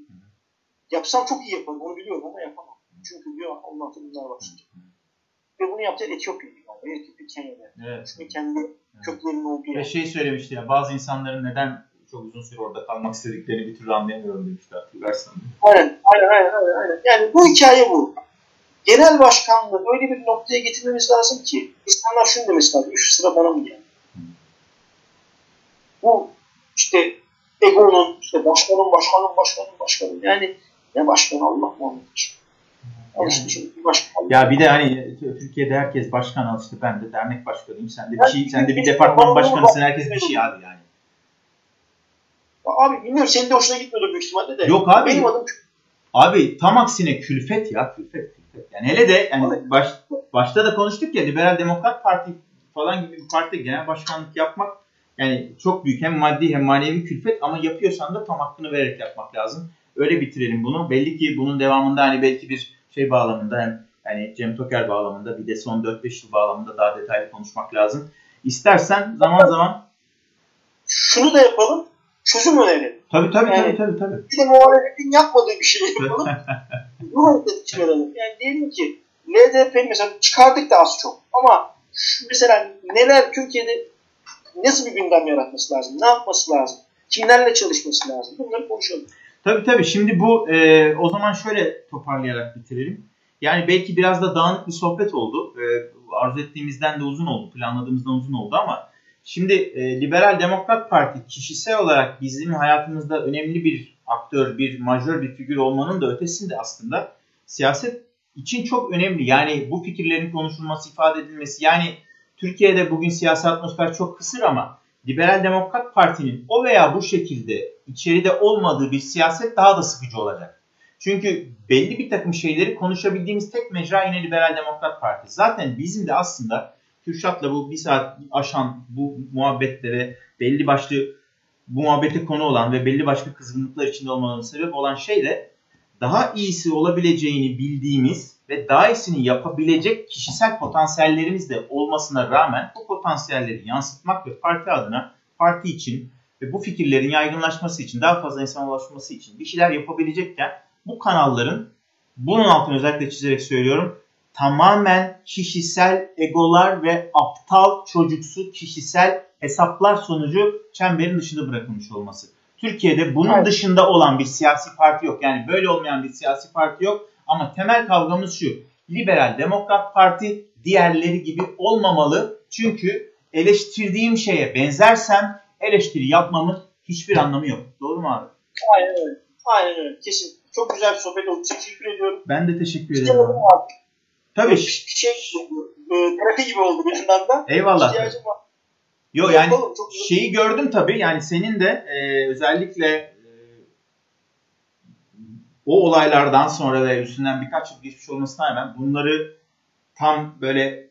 Yapsam çok iyi yaparım onu biliyorum ama yapamam. Çünkü diyor Allah bunlar başlayacak. Ve bunu yaptı Etiyopya'da. Yani. Etiyopya Kenya'da. Evet. Çünkü kendi evet. köklerinin olduğu yer. Ve şey söylemişti ya bazı insanların neden çok uzun süre orada kalmak istediklerini bir türlü anlayamıyorum demişti hatırlarsın. Aynen, aynen, aynen, aynen. Yani bu hikaye bu. Genel başkanlığı öyle bir noktaya getirmemiz lazım ki insanlar şunu demesi lazım. Şu sıra bana mı geldi? Bu işte egonun, işte başkanım, başkanım, başkanım, başkanım. Yani ne başkan Allah Muhammed için. Ya bir de hani Türkiye'de herkes başkan al işte ben de dernek başkanıyım. Sen de bir şey, sen de bir departman başkanısın. Herkes bir şey abi yani. Abi bilmiyorum senin de hoşuna gitmiyordur büyük ihtimalle de. Yok abi. Benim adım Abi tam aksine külfet ya külfet külfet. Yani hele de yani baş, başta da konuştuk ya Liberal Demokrat Parti falan gibi bir parti genel başkanlık yapmak yani çok büyük hem maddi hem manevi külfet ama yapıyorsan da tam hakkını vererek yapmak lazım. Öyle bitirelim bunu. Belli ki bunun devamında hani belki bir şey bağlamında hem yani Cem Toker bağlamında bir de son 4-5 yıl bağlamında daha detaylı konuşmak lazım. İstersen zaman zaman şunu da yapalım çözüm önerelim. Tabii tabii yani, tabii tabii. tabii. Bir de muhalefetin yapmadığı bir şey yapalım. Bu hareketi çıkaralım. Yani diyelim ki LDP mesela çıkardık da az çok ama mesela neler Türkiye'de nasıl bir gündem yaratması lazım? Ne yapması lazım? Kimlerle çalışması lazım? Bunları konuşalım. Tabii tabii. Şimdi bu e, o zaman şöyle toparlayarak bitirelim. Yani belki biraz da dağınık bir sohbet oldu. E, arzu ettiğimizden de uzun oldu. Planladığımızdan uzun oldu ama Şimdi e, Liberal Demokrat Parti kişisel olarak bizim hayatımızda önemli bir aktör, bir majör bir figür olmanın da ötesinde aslında siyaset için çok önemli. Yani bu fikirlerin konuşulması, ifade edilmesi. Yani Türkiye'de bugün siyasi atmosfer çok kısır ama Liberal Demokrat Parti'nin o veya bu şekilde içeride olmadığı bir siyaset daha da sıkıcı olacak. Çünkü belli bir takım şeyleri konuşabildiğimiz tek mecra yine Liberal Demokrat Parti. Zaten bizim de aslında Kürşat'la bu bir saat aşan bu muhabbetlere belli başlı bu muhabbete konu olan ve belli başlı kızgınlıklar içinde olmanın sebep olan şey de daha iyisi olabileceğini bildiğimiz ve daha iyisini yapabilecek kişisel potansiyellerimiz de olmasına rağmen bu potansiyelleri yansıtmak ve parti adına, parti için ve bu fikirlerin yaygınlaşması için, daha fazla insana ulaşması için bir şeyler yapabilecekken bu kanalların, bunun altını özellikle çizerek söylüyorum, tamamen kişisel egolar ve aptal çocuksu kişisel hesaplar sonucu çemberin dışında bırakılmış olması. Türkiye'de bunun evet. dışında olan bir siyasi parti yok. Yani böyle olmayan bir siyasi parti yok. Ama temel kavgamız şu. Liberal Demokrat Parti diğerleri gibi olmamalı. Çünkü eleştirdiğim şeye benzersem eleştiri yapmamın hiçbir anlamı yok. Doğru mu abi? Aynen öyle. Aynen öyle. Kesin. Çok güzel bir sohbet oldu. Teşekkür ediyorum. Ben de teşekkür ederim. Abi. Tabii. Şey, e, terapi gibi oldu bir da. Eyvallah. Yok yani şeyi gördüm tabii yani senin de e, özellikle e, o olaylardan sonra ve üstünden birkaç yıl geçmiş olmasına rağmen bunları tam böyle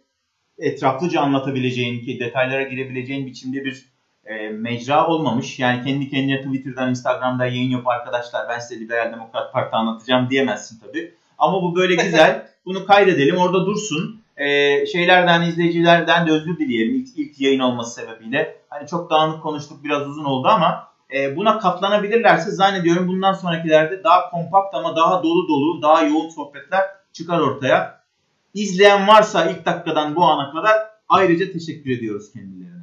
etraflıca anlatabileceğin ki detaylara girebileceğin biçimde bir e, mecra olmamış. Yani kendi kendine Twitter'dan, Instagram'da yayın yap arkadaşlar ben size Liberal Demokrat Parti anlatacağım diyemezsin tabii. Ama bu böyle güzel. Bunu kaydedelim orada dursun e, şeylerden, izleyicilerden de özür dileyelim ilk, ilk yayın olması sebebiyle. Hani çok dağınık konuştuk, biraz uzun oldu ama e, buna katlanabilirlerse zannediyorum bundan sonrakilerde daha kompakt ama daha dolu dolu, daha yoğun sohbetler çıkar ortaya. İzleyen varsa ilk dakikadan bu ana kadar ayrıca teşekkür ediyoruz kendilerine.